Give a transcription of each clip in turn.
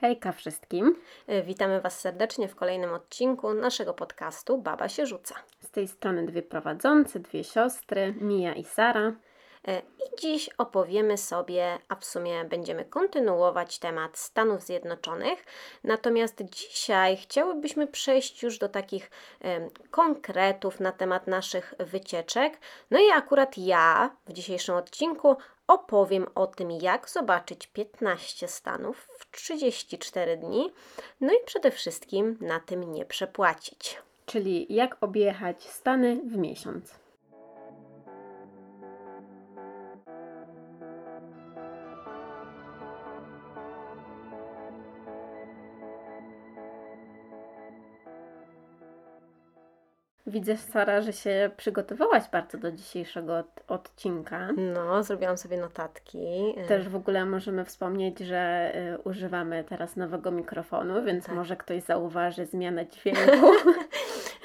Hejka wszystkim. E, witamy Was serdecznie w kolejnym odcinku naszego podcastu Baba się rzuca. Z tej strony dwie prowadzące, dwie siostry, Mija i Sara. E, I dziś opowiemy sobie, a w sumie będziemy kontynuować temat Stanów Zjednoczonych. Natomiast dzisiaj chciałybyśmy przejść już do takich em, konkretów na temat naszych wycieczek. No i akurat ja w dzisiejszym odcinku opowiem o tym, jak zobaczyć 15 stanów 34 dni. No i przede wszystkim na tym nie przepłacić. Czyli jak objechać Stany w miesiąc. Widzę, Sara, że się przygotowałaś bardzo do dzisiejszego od- odcinka. No, zrobiłam sobie notatki. E, Też w ogóle możemy wspomnieć, że y, używamy teraz nowego mikrofonu, więc Tak. może ktoś zauważy zmianę dźwięku.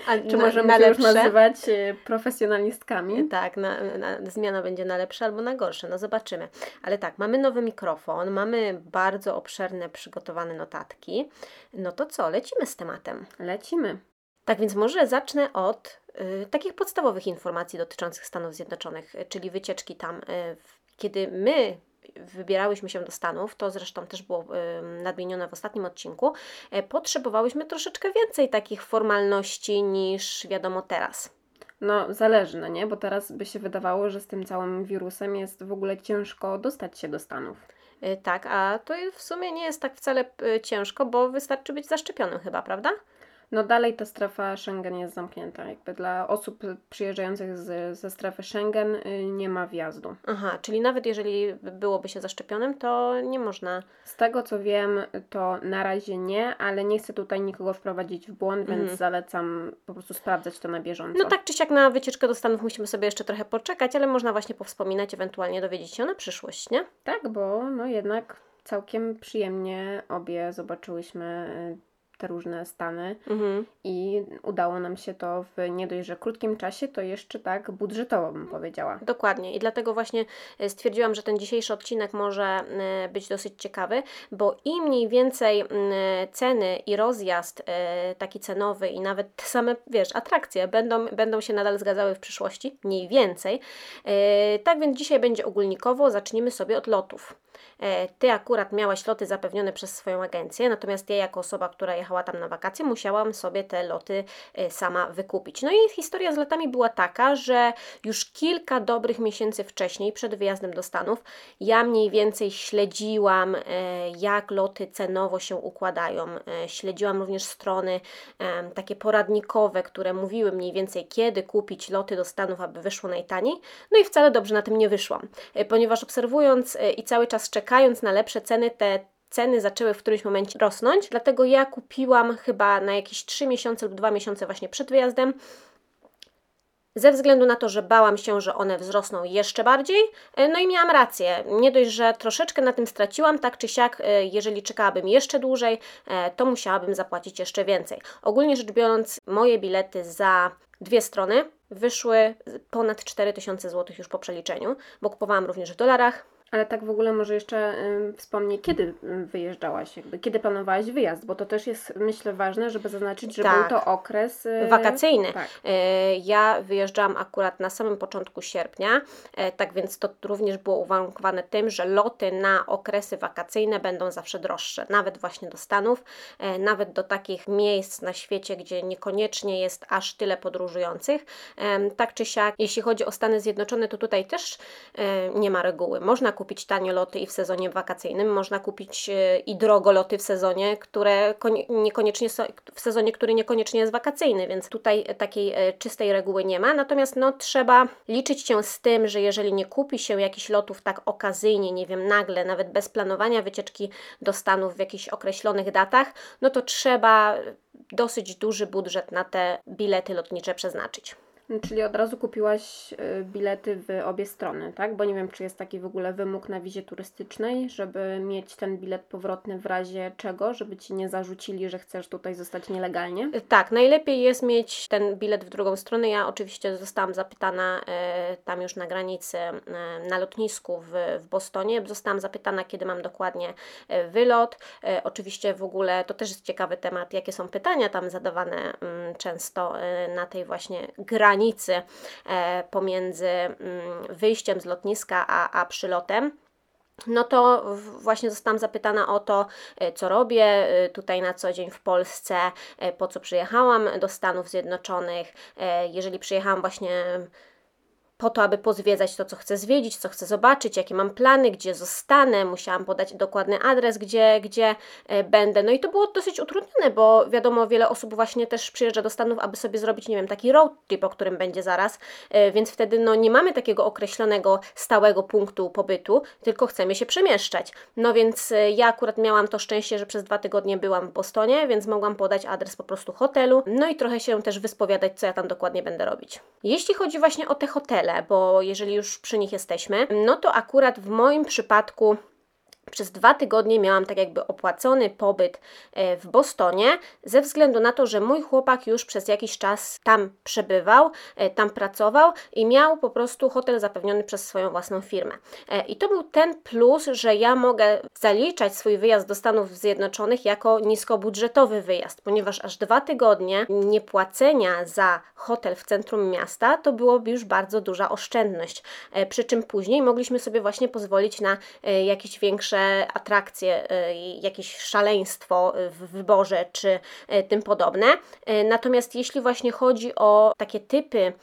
A Czy na- możemy na się już nazywać y, profesjonalistkami? Tak, na, na, zmiana będzie na lepsze albo na gorsze, no zobaczymy. Ale tak, mamy nowy mikrofon, mamy bardzo obszerne przygotowane notatki. No to co, lecimy z tematem. Lecimy. Tak więc może zacznę od y, takich podstawowych informacji dotyczących Stanów Zjednoczonych, y, czyli wycieczki tam. Y, kiedy my wybierałyśmy się do Stanów, to zresztą też było y, nadmienione w ostatnim odcinku, y, potrzebowałyśmy troszeczkę więcej takich formalności niż wiadomo teraz. No, zależy, no nie? Bo teraz by się wydawało, że z tym całym wirusem jest w ogóle ciężko dostać się do Stanów. Y, Tak, a to w sumie nie jest tak wcale ciężko, bo wystarczy być zaszczepionym chyba, prawda? No dalej ta strefa Schengen jest zamknięta. Jakby dla osób przyjeżdżających z, ze strefy Schengen y, nie ma wjazdu. Aha, czyli nawet jeżeli byłoby się zaszczepionym, to nie można. Z tego co wiem, to na razie nie, ale nie chcę tutaj nikogo wprowadzić w błąd, więc Mhm. zalecam po prostu sprawdzać to na bieżąco. No tak czy siak na wycieczkę do Stanów musimy sobie jeszcze trochę poczekać, ale można właśnie powspominać, ewentualnie dowiedzieć się na przyszłość, nie? Tak, bo no jednak całkiem przyjemnie obie zobaczyłyśmy y, te różne stany Mhm. i udało nam się to w nie dość, że krótkim czasie, to jeszcze tak budżetowo bym powiedziała. Dokładnie i dlatego właśnie e, stwierdziłam, że ten dzisiejszy odcinek może e, być dosyć ciekawy, bo im mniej więcej ceny i rozjazd e, taki cenowy i nawet te same, wiesz, atrakcje będą, będą się nadal zgadzały w przyszłości, mniej więcej. Tak więc dzisiaj będzie ogólnikowo, zacznijmy sobie od lotów. E, Ty akurat miałaś loty zapewnione przez swoją agencję, natomiast ja jako osoba, która jechała tam na wakacje, musiałam sobie te loty e, sama wykupić. No i historia z lotami była taka, że już kilka dobrych miesięcy wcześniej, przed wyjazdem do Stanów, ja mniej więcej śledziłam, e, jak loty cenowo się układają. Śledziłam również strony takie poradnikowe, które mówiły mniej więcej, kiedy kupić loty do Stanów, aby wyszło najtaniej. No i wcale dobrze na tym nie wyszłam, ponieważ obserwując i cały czas czekając na lepsze ceny, te ceny zaczęły w którymś momencie rosnąć, dlatego ja kupiłam chyba na jakieś 3 miesiące lub 2 miesiące właśnie przed wyjazdem ze względu na to, że bałam się, że one wzrosną jeszcze bardziej. E, No i miałam rację. Nie dość, że troszeczkę na tym straciłam, tak czy siak, e, jeżeli czekałabym jeszcze dłużej, e, to musiałabym zapłacić jeszcze więcej. Ogólnie rzecz biorąc, moje bilety za dwie strony wyszły ponad 4000 zł już po przeliczeniu, bo kupowałam również w dolarach. Ale tak w ogóle może jeszcze y, wspomnij, kiedy y, wyjeżdżałaś, jakby, kiedy planowałaś wyjazd, bo to też jest myślę ważne, żeby zaznaczyć, że Tak. był to okres y, Wakacyjny. Tak. E, Ja wyjeżdżałam akurat na samym początku sierpnia, e, tak więc to również było uwarunkowane tym, że loty na okresy wakacyjne będą zawsze droższe, nawet właśnie do Stanów, nawet do takich miejsc na świecie, gdzie niekoniecznie jest aż tyle podróżujących. Tak czy siak, jeśli chodzi o Stany Zjednoczone, to tutaj też nie ma reguły. Można kupić tanie loty i w sezonie wakacyjnym, można kupić e, i drogo loty w sezonie, które konie- niekoniecznie w sezonie, który niekoniecznie jest wakacyjny, więc tutaj e, takiej e, czystej reguły nie ma. Natomiast no, trzeba liczyć się z tym, że jeżeli nie kupi się jakichś lotów tak okazyjnie, nie wiem, nagle, nawet bez planowania wycieczki do Stanów w jakichś określonych datach, no to trzeba dosyć duży budżet na te bilety lotnicze przeznaczyć. Czyli od razu kupiłaś y, bilety w obie strony, tak? Bo nie wiem, czy jest taki w ogóle wymóg na wizie turystycznej, żeby mieć ten bilet powrotny w razie czego, żeby ci nie zarzucili, że chcesz tutaj zostać nielegalnie. Tak, najlepiej jest mieć ten bilet w drugą stronę. Ja oczywiście zostałam zapytana e, tam już na granicy, na lotnisku w, w Bostonie. Zostałam zapytana, kiedy mam dokładnie wylot. Oczywiście w ogóle to też jest ciekawy temat, jakie są pytania tam zadawane mm, często na tej właśnie granicy e, pomiędzy mm, wyjściem z lotniska a, a przylotem. No to właśnie zostałam zapytana o to, e, co robię e, tutaj na co dzień w Polsce, po co przyjechałam do Stanów Zjednoczonych, jeżeli przyjechałam właśnie po to, aby pozwiedzać to, co chcę zwiedzić, co chcę zobaczyć, jakie mam plany, gdzie zostanę. Musiałam podać dokładny adres, gdzie, gdzie e, będę. No i to było dosyć utrudnione, bo wiadomo, wiele osób właśnie też przyjeżdża do Stanów, aby sobie zrobić, nie wiem, taki road trip, o którym będzie zaraz, e, więc wtedy no, nie mamy takiego określonego, stałego punktu pobytu, tylko chcemy się przemieszczać. No więc e, ja akurat miałam to szczęście, że przez dwa tygodnie byłam w Bostonie, więc mogłam podać adres po prostu hotelu, no i trochę się też wyspowiadać, co ja tam dokładnie będę robić. Jeśli chodzi właśnie o te hotele, bo jeżeli już przy nich jesteśmy, no to akurat w moim przypadku przez dwa tygodnie miałam tak jakby opłacony pobyt e, w Bostonie, ze względu na to, że mój chłopak już przez jakiś czas tam przebywał, e, tam pracował i miał po prostu hotel zapewniony przez swoją własną firmę. E, I to był ten plus, że ja mogę zaliczać swój wyjazd do Stanów Zjednoczonych jako niskobudżetowy wyjazd, ponieważ aż dwa tygodnie niepłacenia za hotel w centrum miasta to byłoby już bardzo duża oszczędność. Przy czym później mogliśmy sobie właśnie pozwolić na jakieś większe atrakcje, i jakieś szaleństwo w wyborze czy e, tym podobne. E, Natomiast jeśli właśnie chodzi o takie typy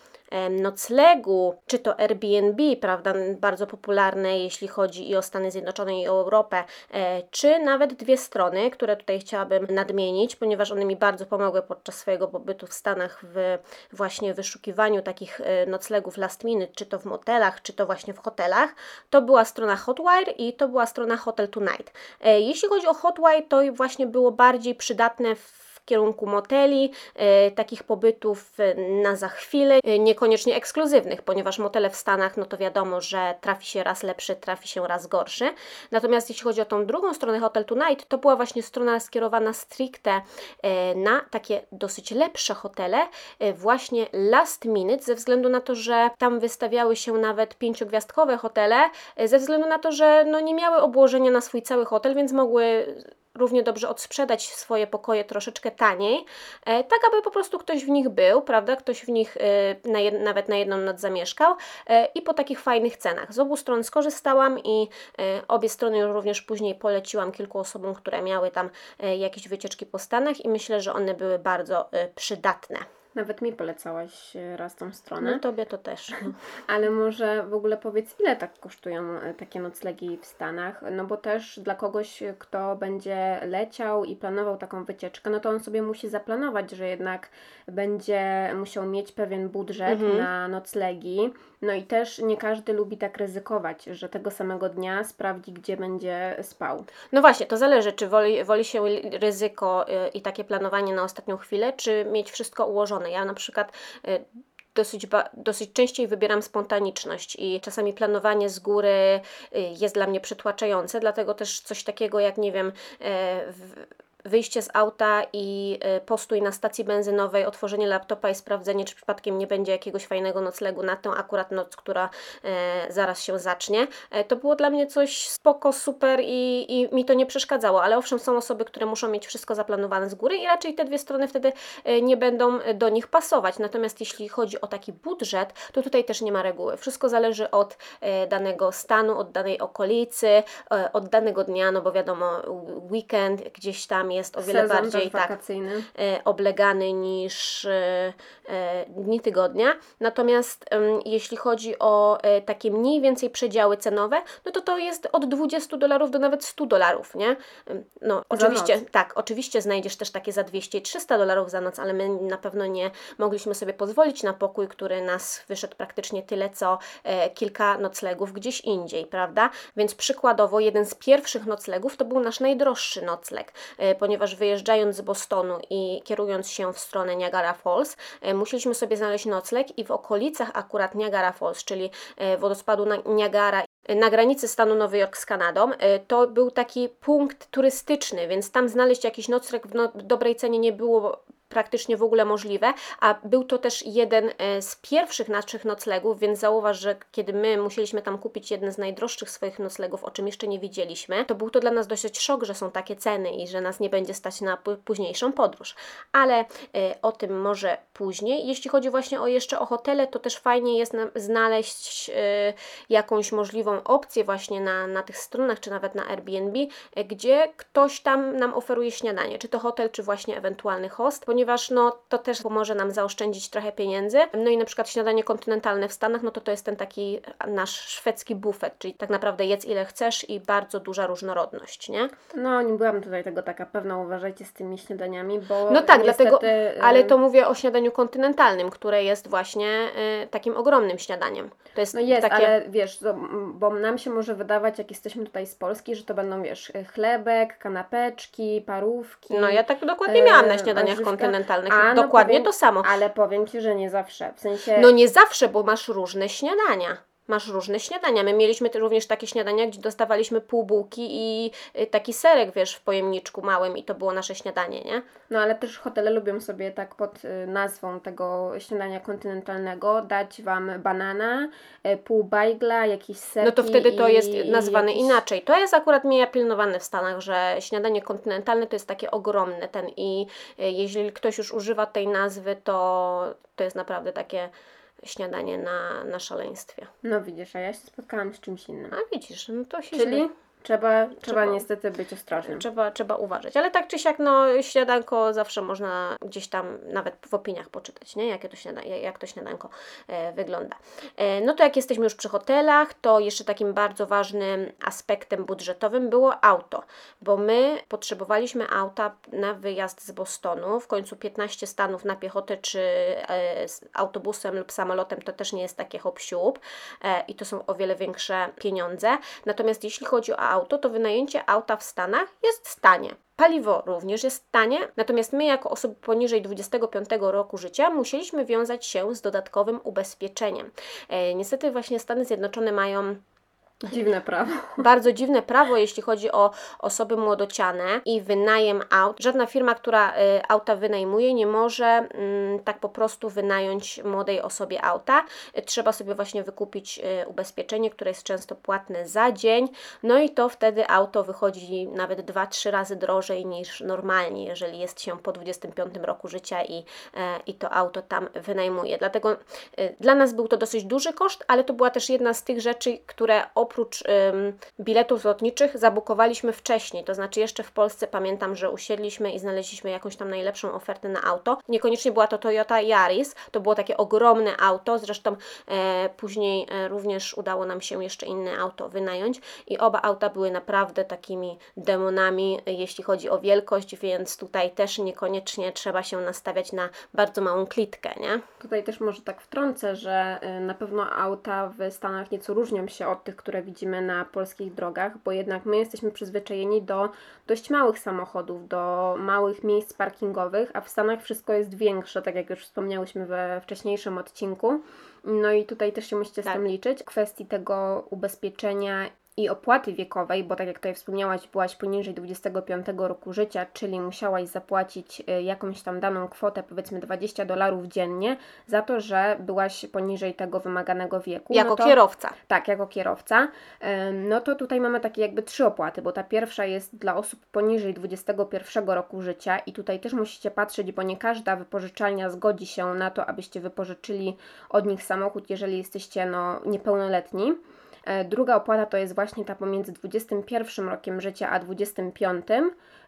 noclegu, czy to Airbnb, prawda, bardzo popularne, jeśli chodzi i o Stany Zjednoczone, i o Europę, e, czy nawet dwie strony, które tutaj chciałabym nadmienić, ponieważ one mi bardzo pomogły podczas swojego pobytu w Stanach w właśnie wyszukiwaniu takich e, noclegów last minute, czy to w motelach, czy to właśnie w hotelach. To była strona Hotwire i to była strona Hotel Tonight. E, Jeśli chodzi o Hotwire, to właśnie było bardziej przydatne w kierunku moteli, e, takich pobytów e, na za chwilę, e, niekoniecznie ekskluzywnych, ponieważ motele w Stanach, no to wiadomo, że trafi się raz lepszy, trafi się raz gorszy. Natomiast jeśli chodzi o tą drugą stronę Hotel Tonight, to była właśnie strona skierowana stricte na takie dosyć lepsze hotele, właśnie last minute, ze względu na to, że tam wystawiały się nawet pięciogwiazdkowe hotele, ze względu na to, że no nie miały obłożenia na swój cały hotel, więc mogły równie dobrze odsprzedać swoje pokoje troszeczkę taniej, e, tak aby po prostu ktoś w nich był, prawda? Ktoś w nich e, na jed, nawet na jedną noc zamieszkał e, i po takich fajnych cenach. Z obu stron skorzystałam i obie strony również później poleciłam kilku osobom, które miały tam jakieś wycieczki po Stanach i myślę, że one były bardzo przydatne. Nawet mi polecałaś e, raz tą stronę. No tobie to też. Ale może w ogóle powiedz, ile tak kosztują e, takie noclegi w Stanach? No bo też dla kogoś, e, kto będzie leciał i planował taką wycieczkę, no to on sobie musi zaplanować, że jednak będzie musiał mieć pewien budżet Mhm. na noclegi. No i też nie każdy lubi tak ryzykować, że tego samego dnia sprawdzi, gdzie będzie spał. No właśnie, to zależy, czy woli, woli się ryzyko i takie planowanie na ostatnią chwilę, czy mieć wszystko ułożone. Ja na przykład y, dosyć, dosyć częściej wybieram spontaniczność i czasami planowanie z góry y, jest dla mnie przytłaczające, dlatego też coś takiego jak, nie wiem, w, wyjście z auta i e, postój na stacji benzynowej, otworzenie laptopa i sprawdzenie, czy przypadkiem nie będzie jakiegoś fajnego noclegu na tę akurat noc, która e, zaraz się zacznie. E, to było dla mnie coś spoko, super i, i mi to nie przeszkadzało, ale owszem są osoby, które muszą mieć wszystko zaplanowane z góry i raczej te dwie strony wtedy e, nie będą do nich pasować. Natomiast jeśli chodzi o taki budżet, to tutaj też nie ma reguły. Wszystko zależy od danego stanu, od danej okolicy, od danego dnia, no bo wiadomo, weekend gdzieś tam jest o wiele Sezon bardziej tak wakacyjny. e, oblegany niż e, e, dni tygodnia. Natomiast jeśli chodzi o takie mniej więcej przedziały cenowe, no to to jest od 20 dolarów do nawet 100 dolarów, nie? No, oczywiście, noc. tak, oczywiście znajdziesz też takie za 200 i 300 dolarów za noc, ale my na pewno nie mogliśmy sobie pozwolić na pokój, który nas wyszedł praktycznie tyle, co kilka noclegów gdzieś indziej, prawda? Więc przykładowo jeden z pierwszych noclegów to był nasz najdroższy nocleg, ponieważ wyjeżdżając z Bostonu i kierując się w stronę Niagara Falls, e, musieliśmy sobie znaleźć nocleg i w okolicach akurat Niagara Falls, czyli e, wodospadu Niagara na granicy stanu Nowy Jork z Kanadą. To był taki punkt turystyczny, więc tam znaleźć jakiś nocleg w, no, w dobrej cenie nie było praktycznie w ogóle możliwe, a był to też jeden e, z pierwszych naszych noclegów, więc zauważ, że kiedy my musieliśmy tam kupić jeden z najdroższych swoich noclegów, o czym jeszcze nie wiedzieliśmy, to był to dla nas dosyć szok, że są takie ceny i że nas nie będzie stać na późniejszą podróż. Ale e, o tym może później. Jeśli chodzi właśnie o jeszcze o hotele, to też fajnie jest znaleźć e, jakąś możliwą opcję właśnie na, na tych stronach, czy nawet na Airbnb, gdzie ktoś tam nam oferuje śniadanie, czy to hotel, czy właśnie ewentualny host, ponieważ ponieważ no, to też pomoże nam zaoszczędzić trochę pieniędzy. No i na przykład śniadanie kontynentalne w Stanach, no to to jest ten taki nasz szwedzki bufet, czyli tak naprawdę jedz ile chcesz i bardzo duża różnorodność, nie? No, nie byłam tutaj tego taka pewna, uważajcie z tymi śniadaniami, bo No tak, niestety, dlatego, ale to mówię o śniadaniu kontynentalnym, które jest właśnie y, takim ogromnym śniadaniem. To jest no jest, takie... ale wiesz, bo nam się może wydawać, jak jesteśmy tutaj z Polski, że to będą, wiesz, chlebek, kanapeczki, parówki. No ja tak dokładnie miałam na śniadaniach kontynentalnych kontynentalnych. A, no Dokładnie powiem, to samo. Ale powiem Ci, że nie zawsze. W sensie... No nie zawsze, bo masz różne śniadania masz różne śniadania. My mieliśmy również takie śniadania, gdzie dostawaliśmy pół bułki i y, taki serek, wiesz, w pojemniczku małym i to było nasze śniadanie, nie? No ale też hotele lubią sobie tak pod y, nazwą tego śniadania kontynentalnego dać Wam banana, y, pół bajgla, jakiś ser. No to wtedy to jest nazwane jakiś... inaczej. To jest akurat mniej pilnowane w Stanach, że śniadanie kontynentalne to jest takie ogromne ten i jeśli ktoś już używa tej nazwy, to to jest naprawdę takie śniadanie na, na szaleństwie. No widzisz, a ja się spotkałam z czymś innym. A widzisz, no to się Czyli? Źle. Trzeba, trzeba, trzeba niestety być ostrożnym. Trzeba, trzeba uważać. Ale tak czy siak, no, śniadanko zawsze można gdzieś tam nawet w opiniach poczytać, nie? Jakie to śniada, jak to śniadanko e, wygląda. E, no to jak jesteśmy już przy hotelach, to jeszcze takim bardzo ważnym aspektem budżetowym było auto, bo my potrzebowaliśmy auta na wyjazd z Bostonu. W końcu 15 stanów na piechotę, czy e, autobusem lub samolotem to też nie jest takie hop e, i to są o wiele większe pieniądze. Natomiast jeśli chodzi o auto, to wynajęcie auta w Stanach jest tanie. Paliwo również jest tanie, natomiast my, jako osoby poniżej 25 roku życia, musieliśmy wiązać się z dodatkowym ubezpieczeniem. E, niestety, właśnie Stany Zjednoczone mają Dziwne prawo. Bardzo dziwne prawo, jeśli chodzi o osoby młodociane i wynajem aut. Żadna firma, która y, auta wynajmuje, nie może y, tak po prostu wynająć młodej osobie auta. Trzeba sobie właśnie wykupić y, ubezpieczenie, które jest często płatne za dzień. No i to wtedy auto wychodzi nawet 2-3 razy drożej niż normalnie, jeżeli jest się po 25 roku życia i, y, i to auto tam wynajmuje. Dlatego y, dla nas był to dosyć duży koszt, ale to była też jedna z tych rzeczy, które oprócz ym, biletów lotniczych zabukowaliśmy wcześniej, to znaczy jeszcze w Polsce pamiętam, że usiedliśmy i znaleźliśmy jakąś tam najlepszą ofertę na auto. Niekoniecznie była to Toyota Yaris, to było takie ogromne auto, zresztą e, później e, również udało nam się jeszcze inne auto wynająć i oba auta były naprawdę takimi demonami, jeśli chodzi o wielkość, więc tutaj też niekoniecznie trzeba się nastawiać na bardzo małą klitkę, nie? Tutaj też może tak wtrącę, że y, na pewno auta w Stanach nieco różnią się od tych, które widzimy na polskich drogach, bo jednak my jesteśmy przyzwyczajeni do dość małych samochodów, do małych miejsc parkingowych, a w Stanach wszystko jest większe, tak jak już wspomniałyśmy we wcześniejszym odcinku. No i tutaj też się musicie tak. z tym liczyć. W kwestii tego ubezpieczenia i opłaty wiekowej, bo tak jak tutaj wspomniałaś, byłaś poniżej 25 roku życia, czyli musiałaś zapłacić y, jakąś tam daną kwotę, powiedzmy 20 dolarów dziennie, za to, że byłaś poniżej tego wymaganego wieku. Jako no to, kierowca. Tak, jako kierowca. No to tutaj mamy takie jakby trzy opłaty, bo ta pierwsza jest dla osób poniżej 21 roku życia i tutaj też musicie patrzeć, bo nie każda wypożyczalnia zgodzi się na to, abyście wypożyczyli od nich samochód, jeżeli jesteście no, niepełnoletni. E, druga opłata to jest właśnie ta pomiędzy 21 rokiem życia a 25.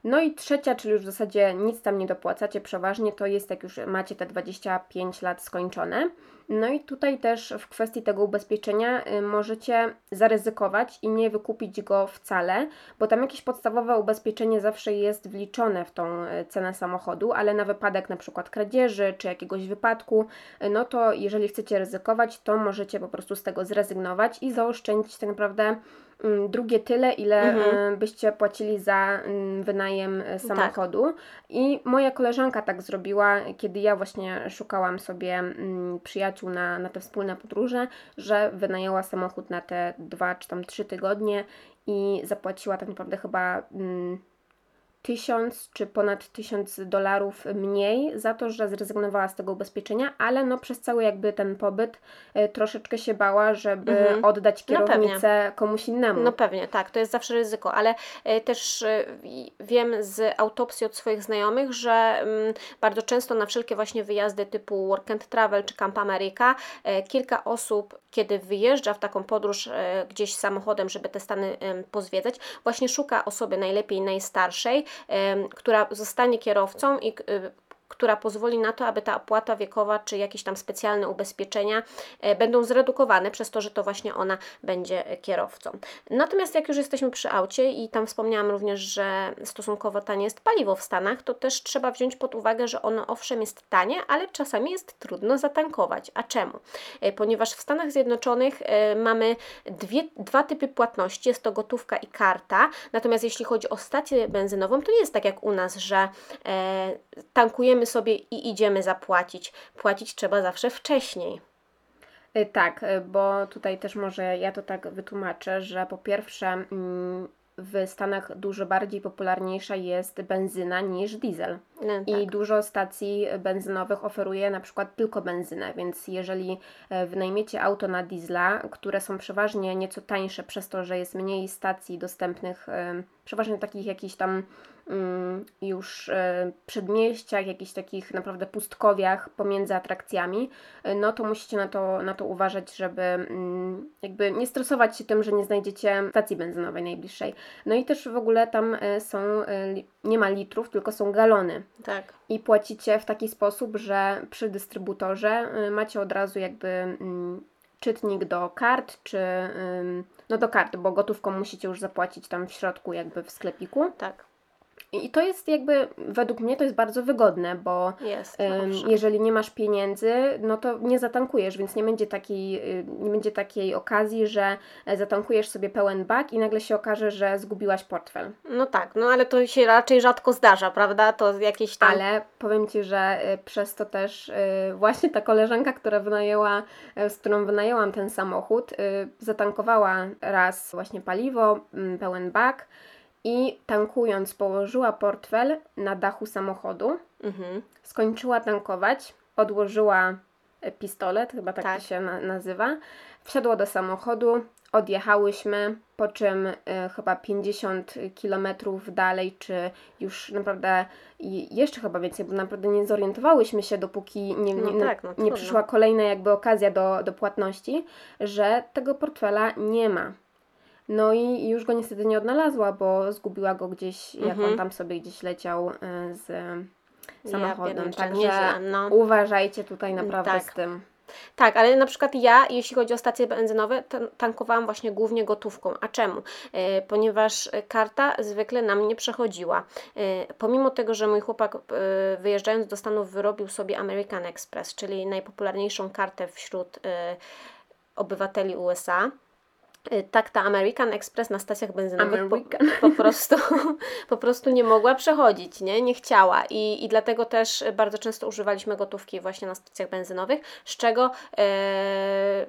No i trzecia, czyli już w zasadzie nic tam nie dopłacacie przeważnie, to jest jak już macie te 25 lat skończone. No i tutaj też w kwestii tego ubezpieczenia y, możecie zaryzykować i nie wykupić go wcale, bo tam jakieś podstawowe ubezpieczenie zawsze jest wliczone w tą y, cenę samochodu, ale na wypadek na przykład kradzieży czy jakiegoś wypadku, y, no to jeżeli chcecie ryzykować, to możecie po prostu z tego zrezygnować i zaoszczędzić tak naprawdę drugie tyle, ile Mhm. y, byście płacili za mm, wynajem y, samochodu. I moja koleżanka tak zrobiła, kiedy ja właśnie szukałam sobie mm, przyjaciół na, na te wspólne podróże, że wynajęła samochód na te dwa czy tam trzy tygodnie i zapłaciła tak naprawdę chyba tysiąc czy ponad tysiąc dolarów mniej za to, że zrezygnowała z tego ubezpieczenia, ale no przez cały jakby ten pobyt e, troszeczkę się bała, żeby Mhm. oddać No pewnie. kierownicę komuś innemu. No pewnie, tak, to jest zawsze ryzyko, ale e, też e, wiem z autopsji od swoich znajomych, że mm, bardzo często na wszelkie właśnie wyjazdy typu Work and Travel czy Camp America, kilka osób, kiedy wyjeżdża w taką podróż gdzieś samochodem, żeby te Stany pozwiedzać, właśnie szuka osoby najlepiej najstarszej, która zostanie kierowcą i y, która pozwoli na to, aby ta opłata wiekowa czy jakieś tam specjalne ubezpieczenia e, będą zredukowane przez to, że to właśnie ona będzie kierowcą. Natomiast jak już jesteśmy przy aucie i tam wspomniałam również, że stosunkowo tanie jest paliwo w Stanach, to też trzeba wziąć pod uwagę, że ono owszem jest tanie, ale czasami jest trudno zatankować. A czemu? E, Ponieważ w Stanach Zjednoczonych e, mamy dwie, dwa typy płatności, jest to gotówka i karta, natomiast jeśli chodzi o stację benzynową, to nie jest tak jak u nas, że e, tankujemy sobie i idziemy zapłacić. Płacić trzeba zawsze wcześniej. Y, Tak, y, bo tutaj też może ja to tak wytłumaczę, że po pierwsze mm, w Stanach dużo bardziej popularniejsza jest benzyna niż diesel. No, I tak. dużo stacji benzynowych oferuje na przykład tylko benzynę, więc jeżeli e, wynajmiecie auto na diesla, które są przeważnie nieco tańsze przez to, że jest mniej stacji dostępnych, e, przeważnie takich jakichś tam już e, przedmieściach, jakichś takich naprawdę pustkowiach pomiędzy atrakcjami, e, no to musicie na to, na to uważać, żeby mm, jakby nie stresować się tym, że nie znajdziecie stacji benzynowej najbliższej. No i też w ogóle tam e, są, nie ma litrów, tylko są galony tak. i płacicie w taki sposób, że przy dystrybutorze macie od razu jakby mm, czytnik do kart, czy no do kart, bo gotówką musicie już zapłacić tam w środku jakby w sklepiku. Tak, I to jest jakby, według mnie to jest bardzo wygodne, bo jest. owszem. jeżeli nie masz pieniędzy, no to nie zatankujesz, więc nie będzie takiej, y, nie będzie takiej okazji, że e, zatankujesz sobie pełen bak i nagle się okaże, że zgubiłaś portfel. No tak, no ale to się raczej rzadko zdarza, prawda? To jakieś tam. Ale powiem Ci, że y, przez to też y, właśnie ta koleżanka, która wynajęła, y, z którą wynajęłam ten samochód, zatankowała raz właśnie paliwo, mm, pełen bak i tankując położyła portfel na dachu samochodu, Mhm. skończyła tankować, odłożyła y, pistolet, chyba tak, Tak. to się na, nazywa, wsiadła do samochodu, odjechałyśmy, po czym y, chyba 50 kilometrów dalej, czy już naprawdę i jeszcze chyba więcej, bo naprawdę nie zorientowałyśmy się, dopóki nie, No nie, tak, no nie przyszła kolejna jakby okazja do, do płatności, że tego portfela nie ma. No i już go niestety nie odnalazła, bo zgubiła go gdzieś, jak Mhm. on tam sobie gdzieś leciał y, z samochodem. pierniczę, Także nieźle, no. uważajcie tutaj naprawdę Tak. z tym. Tak, ale na przykład ja, jeśli chodzi o stacje benzynowe, tan- tankowałam właśnie głównie gotówką. A czemu? E, ponieważ e, karta zwykle nam nie przechodziła. E, pomimo tego, że mój chłopak e, wyjeżdżając do Stanów wyrobił sobie American Express, czyli najpopularniejszą kartę wśród e, obywateli USA. E, Tak, ta American Express na stacjach benzynowych po, po, prostu, po prostu nie mogła przechodzić, nie? nie chciała. I, I dlatego też bardzo często używaliśmy gotówki właśnie na stacjach benzynowych, z czego e,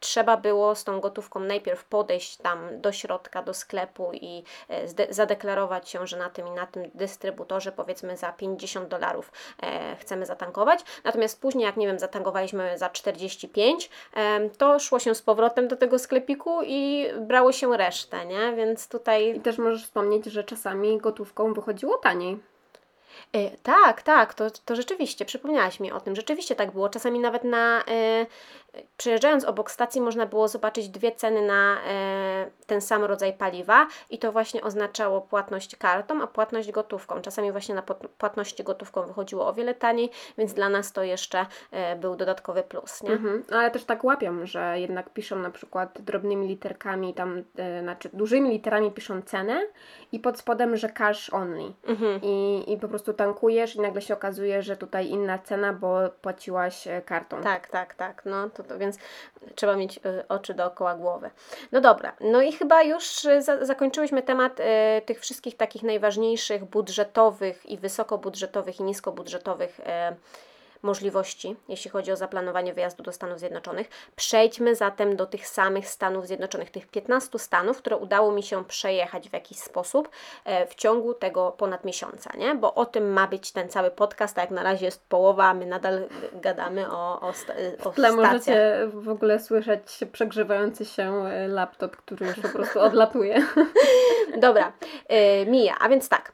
trzeba było z tą gotówką najpierw podejść tam do środka, do sklepu i e, zadeklarować się, że na tym i na tym dystrybutorze powiedzmy za 50 dolarów e, chcemy zatankować. Natomiast później, jak nie wiem, zatankowaliśmy za 45, em, to szło się z powrotem do tego sklepiku i brało się resztę, nie? Więc tutaj I też możesz wspomnieć, że czasami gotówką wychodziło taniej. E, tak, tak, to, to rzeczywiście, przypomniałaś mi o tym. Rzeczywiście tak było. Czasami nawet na. Przejeżdżając obok stacji, można było zobaczyć dwie ceny na e, ten sam rodzaj paliwa, i to właśnie oznaczało płatność kartą, a płatność gotówką. Czasami właśnie na płat- płatności gotówką wychodziło o wiele taniej, więc dla nas to jeszcze e, był dodatkowy plus, nie? Mhm. Ale też tak łapią, że jednak piszą na przykład drobnymi literkami, tam, e, znaczy dużymi literami piszą cenę i pod spodem, że cash only. Mhm. I, I po prostu tankujesz i nagle się okazuje, że tutaj inna cena, bo płaciłaś kartą. Tak, tak, tak. No to, to więc trzeba mieć y, oczy dookoła głowy. No dobra, no i chyba już y, za, zakończyłyśmy temat y, tych wszystkich takich najważniejszych budżetowych i wysokobudżetowych i niskobudżetowych możliwości, jeśli chodzi o zaplanowanie wyjazdu do Stanów Zjednoczonych. Przejdźmy zatem do tych samych Stanów Zjednoczonych, tych 15 stanów, które udało mi się przejechać w jakiś sposób e, w ciągu tego ponad miesiąca, nie? Bo o tym ma być ten cały podcast, a jak na razie jest połowa, a my nadal gadamy o, o, sta, o W tle stacjach. możecie w ogóle słyszeć przegrzewający się e, laptop, który już po prostu odlatuje. Dobra, y, Mija, a więc tak.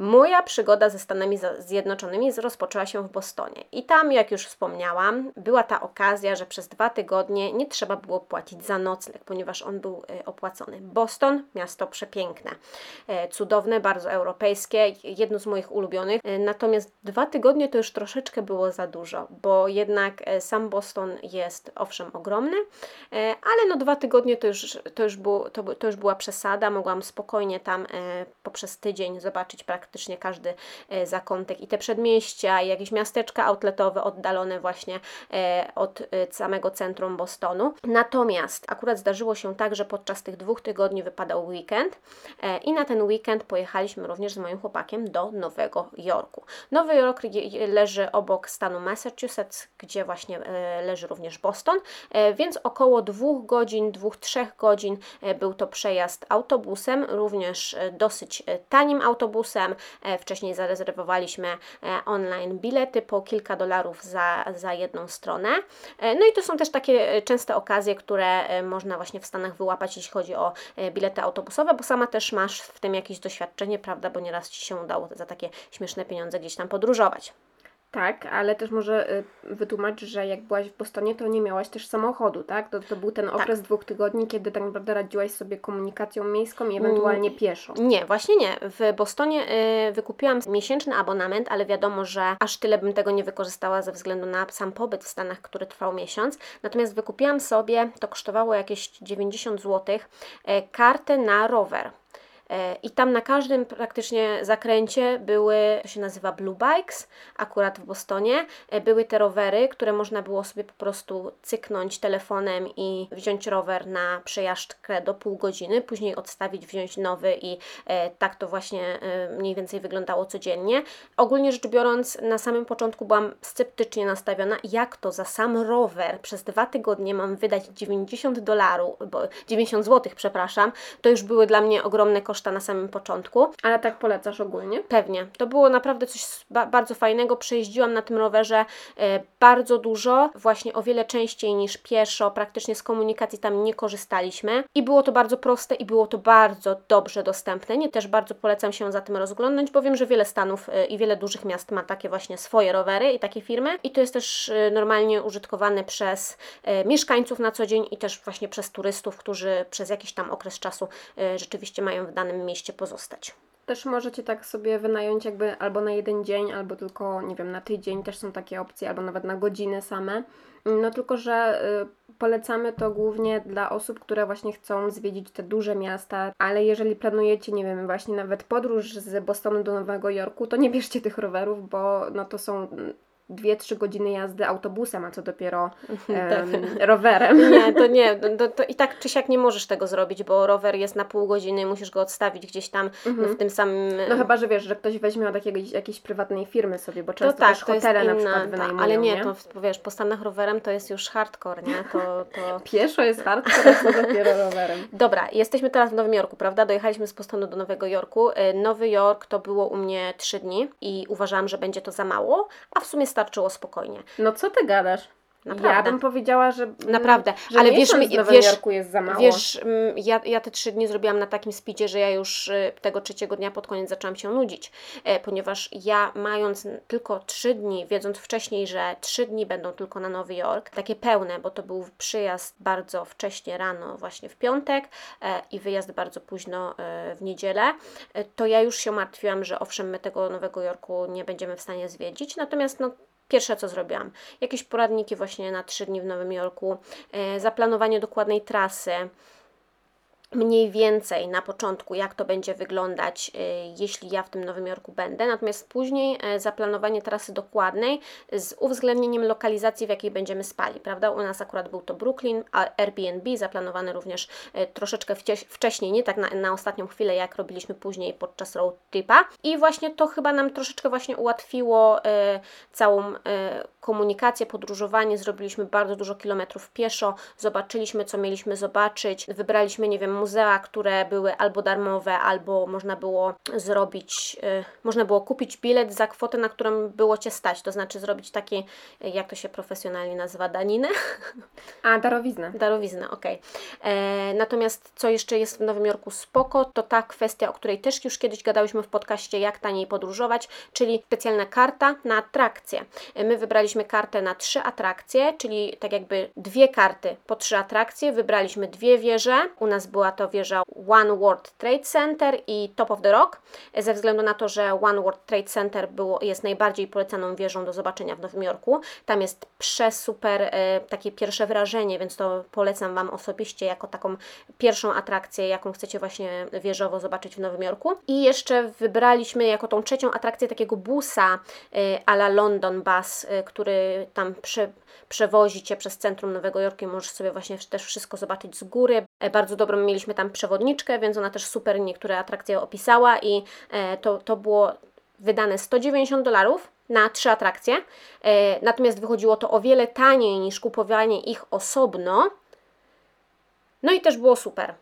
Moja przygoda ze Stanami Zjednoczonymi rozpoczęła się w Bostonie. I tam, jak już wspomniałam, była ta okazja, że przez dwa tygodnie nie trzeba było płacić za nocleg, ponieważ on był e, opłacony. Boston, miasto przepiękne, e, cudowne, bardzo europejskie, jedno z moich ulubionych. E, Natomiast dwa tygodnie to już troszeczkę było za dużo, bo jednak sam Boston jest owszem ogromny, ale no dwa tygodnie to już, to już, było, to, to już była przesada. Mogłam spokojnie tam poprzez tydzień zobaczyć praktycznie każdy e, zakątek i te przedmieścia, i jakieś miasteczka outletowe oddalone właśnie e, od e, samego centrum Bostonu. Natomiast akurat zdarzyło się tak, że podczas tych dwóch tygodni wypadał weekend i na ten weekend pojechaliśmy również z moim chłopakiem do Nowego Jorku. Nowy Jork leży obok stanu Massachusetts, gdzie właśnie leży również Boston, więc około dwóch godzin, dwóch, trzech godzin był to przejazd autobusem, również dosyć tanim autobusem. E, Wcześniej zarezerwowaliśmy e, online bilety po kilka dolarów za, za jedną stronę. E, No i to są też takie częste okazje, które można właśnie w Stanach wyłapać, jeśli chodzi o bilety autobusowe, bo sama też masz w tym jakieś doświadczenie, prawda, bo nieraz Ci się udało za takie śmieszne pieniądze gdzieś tam podróżować. Tak, ale też może y, wytłumacz, że jak byłaś w Bostonie, to nie miałaś też samochodu, tak? To, to był ten okres dwóch tygodni, kiedy tak naprawdę radziłaś sobie komunikacją miejską i ewentualnie pieszo. Nie, właśnie nie. W Bostonie y, wykupiłam miesięczny abonament, ale wiadomo, że aż tyle bym tego nie wykorzystała ze względu na sam pobyt w Stanach, który trwał miesiąc. Natomiast wykupiłam sobie, to kosztowało jakieś 90 zł, y, kartę na rower. E, I tam na każdym praktycznie zakręcie były, to się nazywa Blue Bikes, akurat w Bostonie, e, były te rowery, które można było sobie po prostu cyknąć telefonem i wziąć rower na przejażdżkę do pół godziny, później odstawić, wziąć nowy i e, tak to właśnie mniej więcej wyglądało codziennie. Ogólnie rzecz biorąc, na samym początku byłam sceptycznie nastawiona, jak to za sam rower przez dwa tygodnie mam wydać 90 dolarów, bo 90 zł, przepraszam, to już były dla mnie ogromne koszta na samym początku. Ale tak polecasz ogólnie? Pewnie. To było naprawdę coś ba- bardzo fajnego. Przejeździłam na tym rowerze e, bardzo dużo, właśnie o wiele częściej niż pieszo. Praktycznie z komunikacji tam nie korzystaliśmy. I było to bardzo proste i było to bardzo dobrze dostępne. Nie też bardzo polecam się za tym rozglądnąć, bo wiem, że wiele stanów e, i wiele dużych miast ma takie właśnie swoje rowery i takie firmy. I to jest też e, normalnie użytkowane przez e, mieszkańców na co dzień i też właśnie przez turystów, którzy przez jakiś tam okres czasu e, rzeczywiście mają w danym mieście pozostać. Też możecie tak sobie wynająć jakby albo na jeden dzień, albo tylko, nie wiem, na tydzień też są takie opcje, albo nawet na godzinę same. No tylko, że y, polecamy to głównie dla osób, które właśnie chcą zwiedzić te duże miasta, ale jeżeli planujecie, nie wiem, właśnie nawet podróż z Bostonu do Nowego Jorku, to nie bierzcie tych rowerów, bo no to są 2-3 godziny jazdy autobusem, a co dopiero em, rowerem. Nie, to nie, to, to i tak czy siak nie możesz tego zrobić, bo rower jest na pół godziny, musisz go odstawić gdzieś tam w tym samym... No chyba, że wiesz, że ktoś weźmie od jakiegoś, jakiejś prywatnej firmy sobie, bo to często tak, też to jest hotele na inna, przykład ta, wynajmują, ale nie, nie? to wiesz, po Stanach rowerem to jest już hardcore, nie? To, to... Pieszo jest hardcore, co dopiero rowerem. Dobra, jesteśmy teraz w Nowym Jorku, prawda? Dojechaliśmy z Bostonu do Nowego Jorku. Y, Nowy Jork to było u mnie trzy dni i uważałam, że będzie to za mało, a w sumie starczyło spokojnie. No co ty gadasz? Naprawdę. Ja bym powiedziała, że. Naprawdę, że ale wiesz, Nowym wiesz- Jorku jest za mało. Wiesz, mm, ja, ja te trzy dni zrobiłam na takim speedzie, że ja już y, tego trzeciego dnia pod koniec zaczęłam się nudzić, e, ponieważ ja mając tylko trzy dni, wiedząc wcześniej, że trzy dni będą tylko na Nowy Jork, takie pełne, bo to był przyjazd bardzo wcześnie rano, właśnie w piątek e, i wyjazd bardzo późno e, w niedzielę, to ja już się martwiłam, że owszem, my tego Nowego Jorku nie będziemy w stanie zwiedzić, natomiast no Pierwsze, co zrobiłam, jakieś poradniki właśnie na trzy dni w Nowym Jorku, e, zaplanowanie dokładnej trasy, mniej więcej na początku, jak to będzie wyglądać, y, jeśli ja w tym Nowym Jorku będę. Natomiast później e, zaplanowanie trasy dokładnej z uwzględnieniem lokalizacji, w jakiej będziemy spali, prawda? U nas akurat był to Brooklyn, a Airbnb zaplanowany również e, troszeczkę wcześniej, nie tak na, na ostatnią chwilę, jak robiliśmy później podczas road tripa. I właśnie to chyba nam troszeczkę właśnie ułatwiło całą komunikację, podróżowanie. Zrobiliśmy bardzo dużo kilometrów pieszo, zobaczyliśmy, co mieliśmy zobaczyć, wybraliśmy, nie wiem, muzea, które były albo darmowe, albo można było zrobić, y, można było kupić bilet za kwotę, na którą było Cię stać, to znaczy zrobić taki, y, jak to się profesjonalnie nazywa, daninę? A, darowiznę. Darowiznę, okej. E, Natomiast co jeszcze jest w Nowym Jorku spoko, to ta kwestia, o której też już kiedyś gadałyśmy w podcaście, jak taniej podróżować, czyli specjalna karta na atrakcje. E, My wybraliśmy kartę na trzy atrakcje, czyli tak jakby dwie karty po trzy atrakcje. Wybraliśmy dwie wieże. U nas była to wieża One World Trade Center i Top of the Rock, ze względu na to, że One World Trade Center było, jest najbardziej polecaną wieżą do zobaczenia w Nowym Jorku. Tam jest przesuper e, takie pierwsze wrażenie, więc to polecam Wam osobiście jako taką pierwszą atrakcję, jaką chcecie właśnie wieżowo zobaczyć w Nowym Jorku. I jeszcze wybraliśmy jako tą trzecią atrakcję takiego busa e, a la London Bus, e, który tam prze, przewozi Cię przez centrum Nowego Jorku i możesz sobie właśnie też wszystko zobaczyć z góry. E, Bardzo dobrą mieliśmy tam przewodniczkę, więc ona też super niektóre atrakcje opisała i e, to, to było wydane 190 dolarów na trzy atrakcje. E, natomiast wychodziło to o wiele taniej niż kupowanie ich osobno. No i też było super.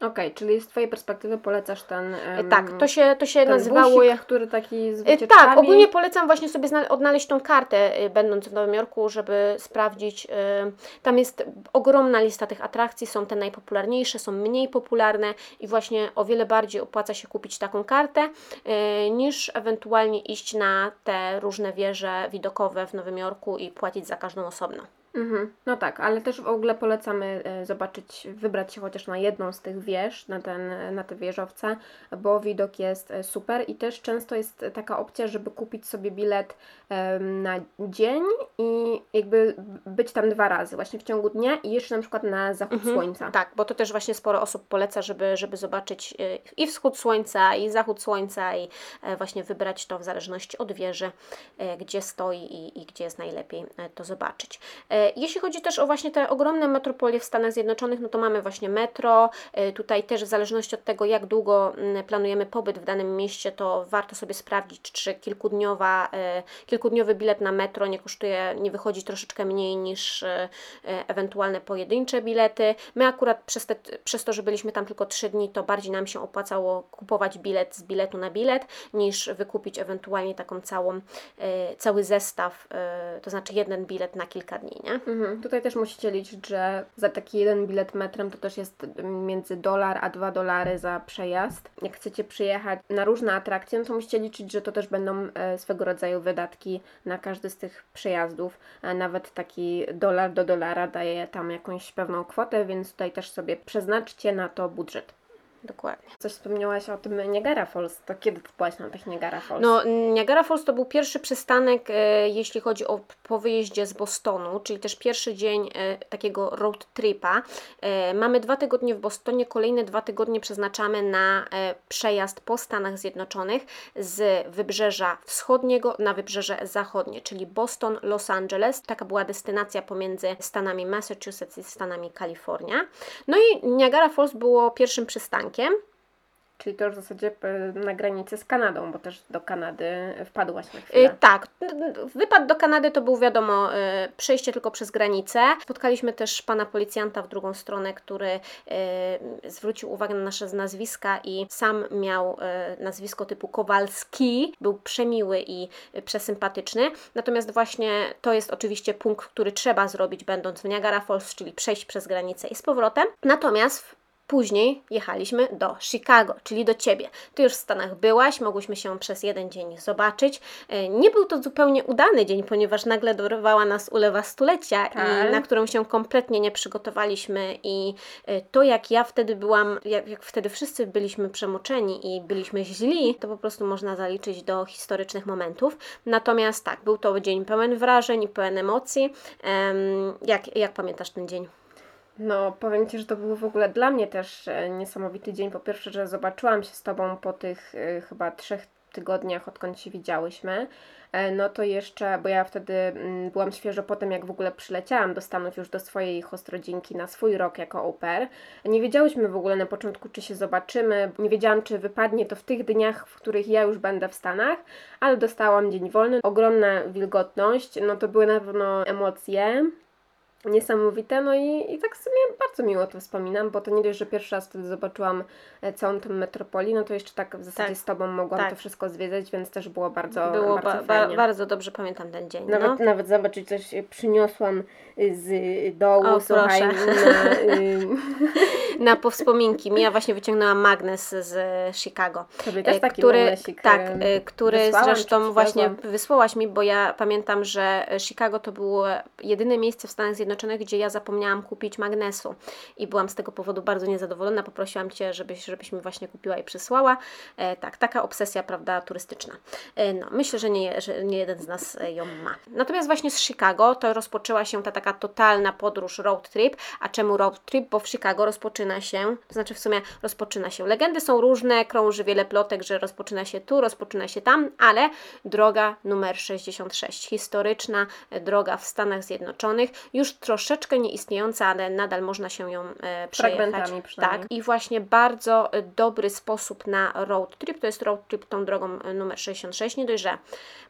Okej, czyli z Twojej perspektywy polecasz ten. E, em, tak, to się, to się ten nazywało. busik, który taki z E, wycieczkami. Tak, ogólnie polecam właśnie sobie odnaleźć tą kartę, y, będąc w Nowym Jorku, żeby sprawdzić. Tam jest ogromna lista tych atrakcji, są te najpopularniejsze, są mniej popularne i właśnie o wiele bardziej opłaca się kupić taką kartę, niż ewentualnie iść na te różne wieże widokowe w Nowym Jorku i płacić za każdą osobno. Mhm. No tak, ale też w ogóle polecamy e, zobaczyć, wybrać się chociaż na jedną z tych wież, na, ten, na te wieżowce, bo widok jest e, super i też często jest taka opcja, żeby kupić sobie bilet na dzień i jakby być tam dwa razy, właśnie w ciągu dnia i jeszcze na przykład na zachód słońca. Tak, bo to też właśnie sporo osób poleca, żeby, żeby zobaczyć y, i wschód słońca, i zachód słońca, i e, właśnie wybrać to w zależności od wieży, e, gdzie stoi i, i gdzie jest najlepiej e, to zobaczyć. Jeśli chodzi też o właśnie te ogromne metropolie w Stanach Zjednoczonych, no to mamy właśnie metro. E, Tutaj też w zależności od tego, jak długo mm, planujemy pobyt w danym mieście, to warto sobie sprawdzić, czy kilkudniowa, e, kilkudniowy bilet na metro nie kosztuje, nie wychodzi troszeczkę mniej niż e, ewentualne pojedyncze bilety. My akurat przez, te, przez to, że byliśmy tam tylko 3 dni, to bardziej nam się opłacało kupować bilet z biletu na bilet, niż wykupić ewentualnie taką całą, cały zestaw, to znaczy jeden bilet na kilka dni, nie? Mhm. Tutaj też musicie liczyć, że za taki jeden bilet metrem to też jest między dolar a dwa dolary za przejazd. Jak chcecie przyjechać na różne atrakcje, no to musicie liczyć, że to też będą e, swego rodzaju wydatki na każdy z tych przejazdów. E, Nawet taki dolar do dolara daje tam jakąś pewną kwotę, więc tutaj też sobie przeznaczcie na to budżet. Dokładnie. Coś wspomniałaś o tym Niagara Falls. To kiedy ty byłaś na tych Niagara Falls? No, Niagara Falls to był pierwszy przystanek, e, jeśli chodzi o po wyjeździe z Bostonu, czyli też pierwszy dzień e, takiego road tripa. E, mamy dwa tygodnie w Bostonie, kolejne dwa tygodnie przeznaczamy na e, przejazd po Stanach Zjednoczonych z wybrzeża wschodniego na wybrzeże zachodnie, czyli Boston, Los Angeles. Taka była destynacja pomiędzy Stanami Massachusetts i Stanami Kalifornia. No i Niagara Falls było pierwszym przystankiem. Czyli to w zasadzie e, na granicy z Kanadą, bo też do Kanady wpadłaś na chwilę. tak, wypad do Kanady to był wiadomo y, przejście tylko przez granicę. Spotkaliśmy też pana policjanta w drugą stronę, który zwrócił uwagę na nasze nazwiska i sam miał nazwisko typu Kowalski. Był przemiły i przesympatyczny. Natomiast właśnie to jest oczywiście punkt, który trzeba zrobić będąc w Niagara Falls, czyli przejść przez granicę i z powrotem. Natomiast Później jechaliśmy do Chicago, czyli do Ciebie. Ty już w Stanach byłaś, mogłyśmy się przez jeden dzień zobaczyć. E, Nie był to zupełnie udany dzień, ponieważ nagle dorwała nas ulewa stulecia, Tak. i na którą się kompletnie nie przygotowaliśmy. I e, to, jak ja wtedy byłam, jak, jak wtedy wszyscy byliśmy przemoczeni i byliśmy źli, to po prostu można zaliczyć do historycznych momentów. Natomiast tak, był to dzień pełen wrażeń i pełen emocji. Em, Jak, jak pamiętasz ten dzień? No, powiem Ci, że to był w ogóle dla mnie też e, niesamowity dzień. Po pierwsze, że zobaczyłam się z Tobą po tych e, chyba trzech tygodniach, odkąd się widziałyśmy. E, no to jeszcze, bo ja wtedy mm, byłam świeżo po tym, jak w ogóle przyleciałam do Stanów już do swojej hostrodzinki na swój rok jako au pair. Nie wiedziałyśmy w ogóle na początku, czy się zobaczymy. Nie wiedziałam, czy wypadnie to w tych dniach, w których ja już będę w Stanach, ale dostałam dzień wolny. Ogromna wilgotność, no to były na pewno emocje niesamowite, no i, i tak sobie bardzo miło to wspominam, bo to nie dość, że pierwszy raz wtedy zobaczyłam e, całą tę metropolię, no to jeszcze tak w zasadzie Tak. z Tobą mogłam Tak. to wszystko zwiedzić, więc też było bardzo, Było bardzo ba- ba- bardzo dobrze pamiętam ten dzień. Nawet, no. nawet zobaczyć coś e, przyniosłam y, z dołu, O, słuchaj, na, y, Na powspominki. Mija właśnie wyciągnęłam magnes z Chicago. Tobie też E, taki który, magnesik, tak, e, e, który wysłałam, zresztą właśnie wysłałaś mi, bo ja pamiętam, że Chicago to było jedyne miejsce w Stanach Zjednoczonych, gdzie ja zapomniałam kupić magnesu i byłam z tego powodu bardzo niezadowolona. Poprosiłam Cię, żebyś, żebyś mi właśnie kupiła i przysłała. E, tak, taka obsesja, prawda, turystyczna. E, no, myślę, że nie, że nie jeden z nas ją ma. Natomiast właśnie z Chicago to rozpoczęła się ta taka totalna podróż road trip. A czemu road trip? Bo w Chicago rozpoczyna się, to znaczy w sumie rozpoczyna się. Legendy są różne, krąży wiele plotek, że rozpoczyna się tu, rozpoczyna się tam, ale droga numer 66, historyczna droga w Stanach Zjednoczonych, już troszeczkę nieistniejąca, ale nadal można się ją e, przejechać. Fragmentami przynajmniej. Tak, i właśnie bardzo e, dobry sposób na road trip, to jest road trip tą drogą e, numer 66, nie dość, że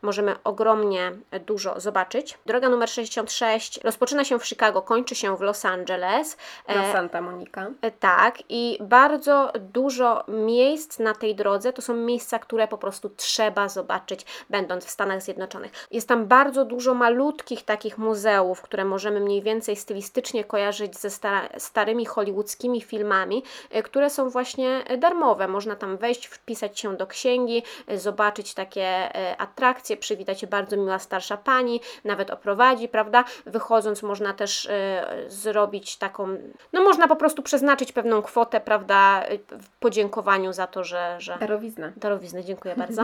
możemy ogromnie e, dużo zobaczyć. Droga numer 66 rozpoczyna się w Chicago, kończy się w Los Angeles. Na Santa Monica. E, Tak, i bardzo dużo miejsc na tej drodze to są miejsca, które po prostu trzeba zobaczyć, będąc w Stanach Zjednoczonych. Jest tam bardzo dużo malutkich takich muzeów, które możemy mniej więcej stylistycznie kojarzyć ze sta- starymi hollywoodzkimi filmami, e, które są właśnie e, darmowe. Można tam wejść, wpisać się do księgi, e, zobaczyć takie atrakcje, przywitać się bardzo miła starsza pani, nawet oprowadzi, prawda? Wychodząc można też zrobić taką, no można po prostu przeznaczyć pewną kwotę, prawda, w podziękowaniu za to, że, że Darowizna. Darowiznę, dziękuję bardzo.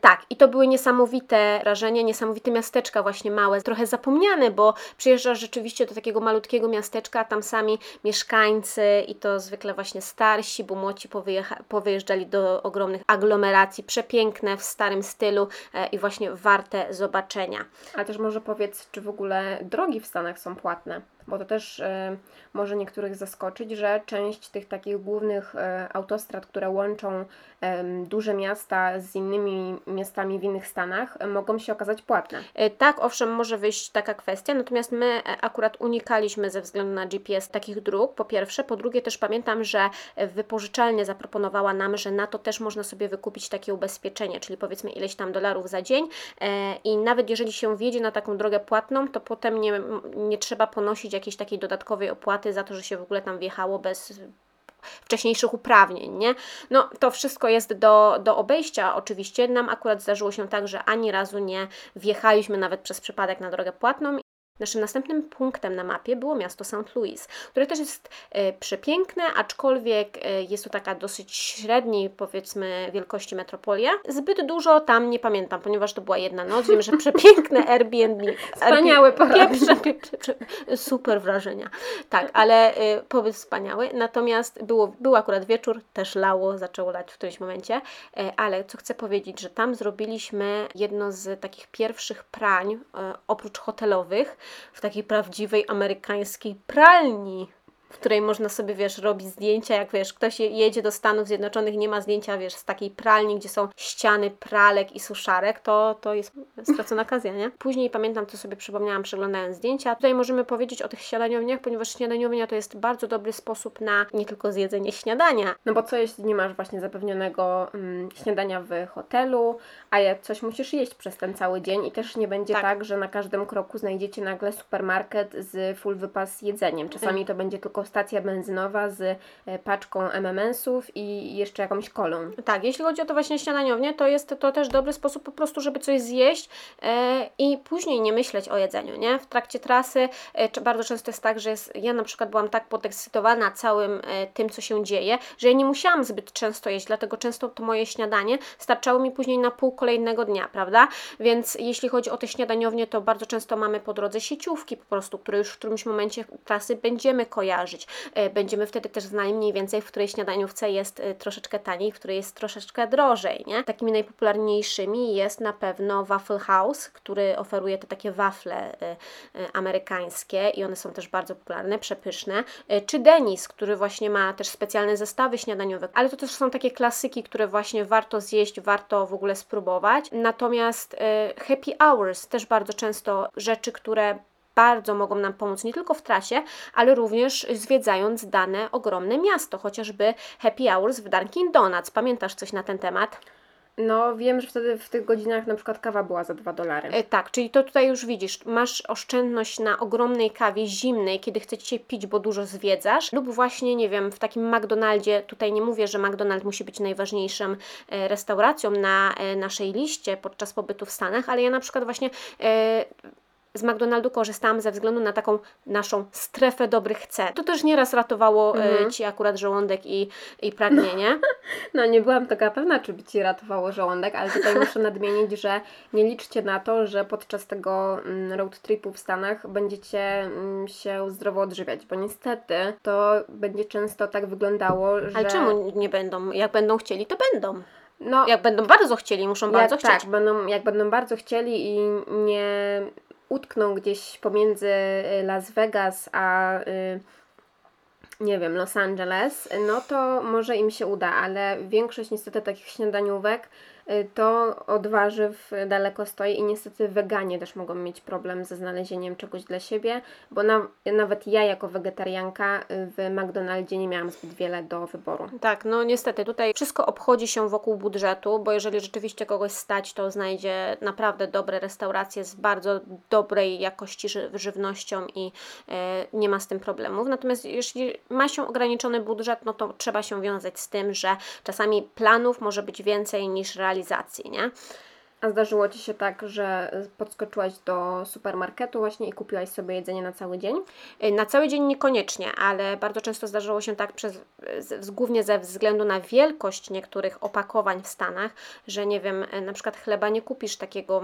Tak, i to były niesamowite wrażenia, niesamowite miasteczka właśnie małe, trochę zapomniane, bo przyjeżdżasz rzeczywiście do takiego malutkiego miasteczka, a tam sami mieszkańcy i to zwykle właśnie starsi, bo młodzi powyjeżdżali do ogromnych aglomeracji, przepiękne, w starym stylu e, i właśnie warte zobaczenia. Ale też może powiedz, czy w ogóle drogi w Stanach są płatne? Bo to też e, może niektórych zaskoczyć, że część tych takich głównych e, autostrad, które łączą duże miasta z innymi miastami w innych Stanach, mogą się okazać płatne. E, Tak, owszem, może wyjść taka kwestia, natomiast my akurat unikaliśmy ze względu na GPS takich dróg, po pierwsze. Po drugie, też pamiętam, że wypożyczalnia zaproponowała nam, że na to też można sobie wykupić takie ubezpieczenie, czyli powiedzmy ileś tam dolarów za dzień i nawet jeżeli się wjedzie na taką drogę płatną, to potem nie, nie trzeba ponosić jakiejś takiej dodatkowej opłaty za to, że się w ogóle tam wjechało bez wcześniejszych uprawnień, nie? No, to wszystko jest do, do obejścia oczywiście. Nam akurat zdarzyło się tak, że ani razu nie wjechaliśmy nawet przez przypadek na drogę płatną. Naszym następnym punktem na mapie było miasto St. Louis, które też jest e, przepiękne, aczkolwiek e, jest to taka dosyć średniej, powiedzmy, wielkości metropolia. Zbyt dużo tam nie pamiętam, ponieważ to była jedna noc. Wiem, że przepiękne Airbnb. Wspaniałe pieprze, super wrażenia. Tak, ale y, pobyt wspaniały. Natomiast było, był akurat wieczór, też lało, zaczęło lać w którymś momencie. E, ale co chcę powiedzieć, że tam zrobiliśmy jedno z takich pierwszych prań, e, oprócz hotelowych, w takiej prawdziwej amerykańskiej pralni. W której można sobie, wiesz, robić zdjęcia, jak wiesz, ktoś je- jedzie do Stanów Zjednoczonych, nie ma zdjęcia, wiesz, z takiej pralni, gdzie są ściany pralek i suszarek, to, to jest stracona okazja, nie? Później pamiętam, co sobie przypomniałam przeglądając zdjęcia. Tutaj możemy powiedzieć o tych śniadaniowniach, ponieważ śniadaniownia to jest bardzo dobry sposób na nie tylko zjedzenie śniadania, No bo co jeśli nie masz właśnie zapewnionego mm, śniadania w hotelu, a jak coś musisz jeść przez ten cały dzień i też nie będzie Tak. tak, że na każdym kroku znajdziecie nagle supermarket z full wypas jedzeniem. Czasami to będzie tylko stacja benzynowa z e, paczką MMS-ów i jeszcze jakąś kolą. Tak, jeśli chodzi o to właśnie śniadaniownie, to jest to też dobry sposób po prostu, żeby coś zjeść e, i później nie myśleć o jedzeniu, nie? W trakcie trasy e, bardzo często jest tak, że jest, ja na przykład byłam tak podekscytowana całym tym, co się dzieje, że ja nie musiałam zbyt często jeść, dlatego często to moje śniadanie starczało mi później na pół kolejnego dnia, prawda? Więc jeśli chodzi o te śniadaniownie, to bardzo często mamy po drodze sieciówki po prostu, które już w którymś momencie trasy będziemy kojarzyć. E, Będziemy wtedy też znali mniej więcej, w której śniadaniówce jest e, troszeczkę taniej, w której jest troszeczkę drożej, nie? Takimi najpopularniejszymi jest na pewno Waffle House, który oferuje te takie wafle e, amerykańskie i one są też bardzo popularne, przepyszne, czy Denis, który właśnie ma też specjalne zestawy śniadaniowe, ale to też są takie klasyki, które właśnie warto zjeść, warto w ogóle spróbować. Natomiast Happy Hours też bardzo często rzeczy, które bardzo mogą nam pomóc nie tylko w trasie, ale również zwiedzając dane ogromne miasto, chociażby Happy Hours w Dunkin Donuts. Pamiętasz coś na ten temat? No wiem, że wtedy w tych godzinach na przykład kawa była za 2 dolary. E, tak, czyli to tutaj już widzisz, masz oszczędność na ogromnej kawie zimnej, kiedy chcecie pić, bo dużo zwiedzasz, lub właśnie, nie wiem, w takim McDonaldzie, tutaj nie mówię, że McDonald musi być najważniejszą e, restauracją na e, naszej liście podczas pobytu w Stanach, ale ja na przykład właśnie e, z McDonaldu korzystałam ze względu na taką naszą strefę dobrych cen. To też nieraz ratowało e, Ci akurat żołądek i, i pragnienie. No nie byłam taka pewna, czy by Ci ratowało żołądek, ale tutaj muszę nadmienić, że nie liczcie na to, że podczas tego mm, road tripu w Stanach będziecie mm, się zdrowo odżywiać, bo niestety to będzie często tak wyglądało, że... Ale czemu nie będą? Jak będą chcieli, to będą. No, Jak będą bardzo chcieli, muszą bardzo jak, chcieć. Tak, będą, jak będą bardzo chcieli i nie utkną gdzieś pomiędzy y, Las Vegas a y, nie wiem, Los Angeles, no to może im się uda, ale większość niestety takich śniadaniówek to od warzyw daleko stoi i niestety weganie też mogą mieć problem ze znalezieniem czegoś dla siebie, bo na, nawet ja jako wegetarianka y, w McDonaldzie nie miałam zbyt wiele do wyboru. Tak, no niestety tutaj wszystko obchodzi się wokół budżetu, bo jeżeli rzeczywiście kogoś stać, to znajdzie naprawdę dobre restauracje z bardzo dobrej jakości ży- żywnością i e, nie ma z tym problemów. Natomiast jeśli ma się ograniczony budżet, no to trzeba się wiązać z tym, że czasami planów może być więcej niż realizacji, nie? A zdarzyło Ci się tak, że podskoczyłaś do supermarketu właśnie i kupiłaś sobie jedzenie na cały dzień? Y, Na cały dzień niekoniecznie, ale bardzo często zdarzało się tak, przez, głównie ze względu na wielkość niektórych opakowań w Stanach, że nie wiem, y, na przykład chleba nie kupisz takiego,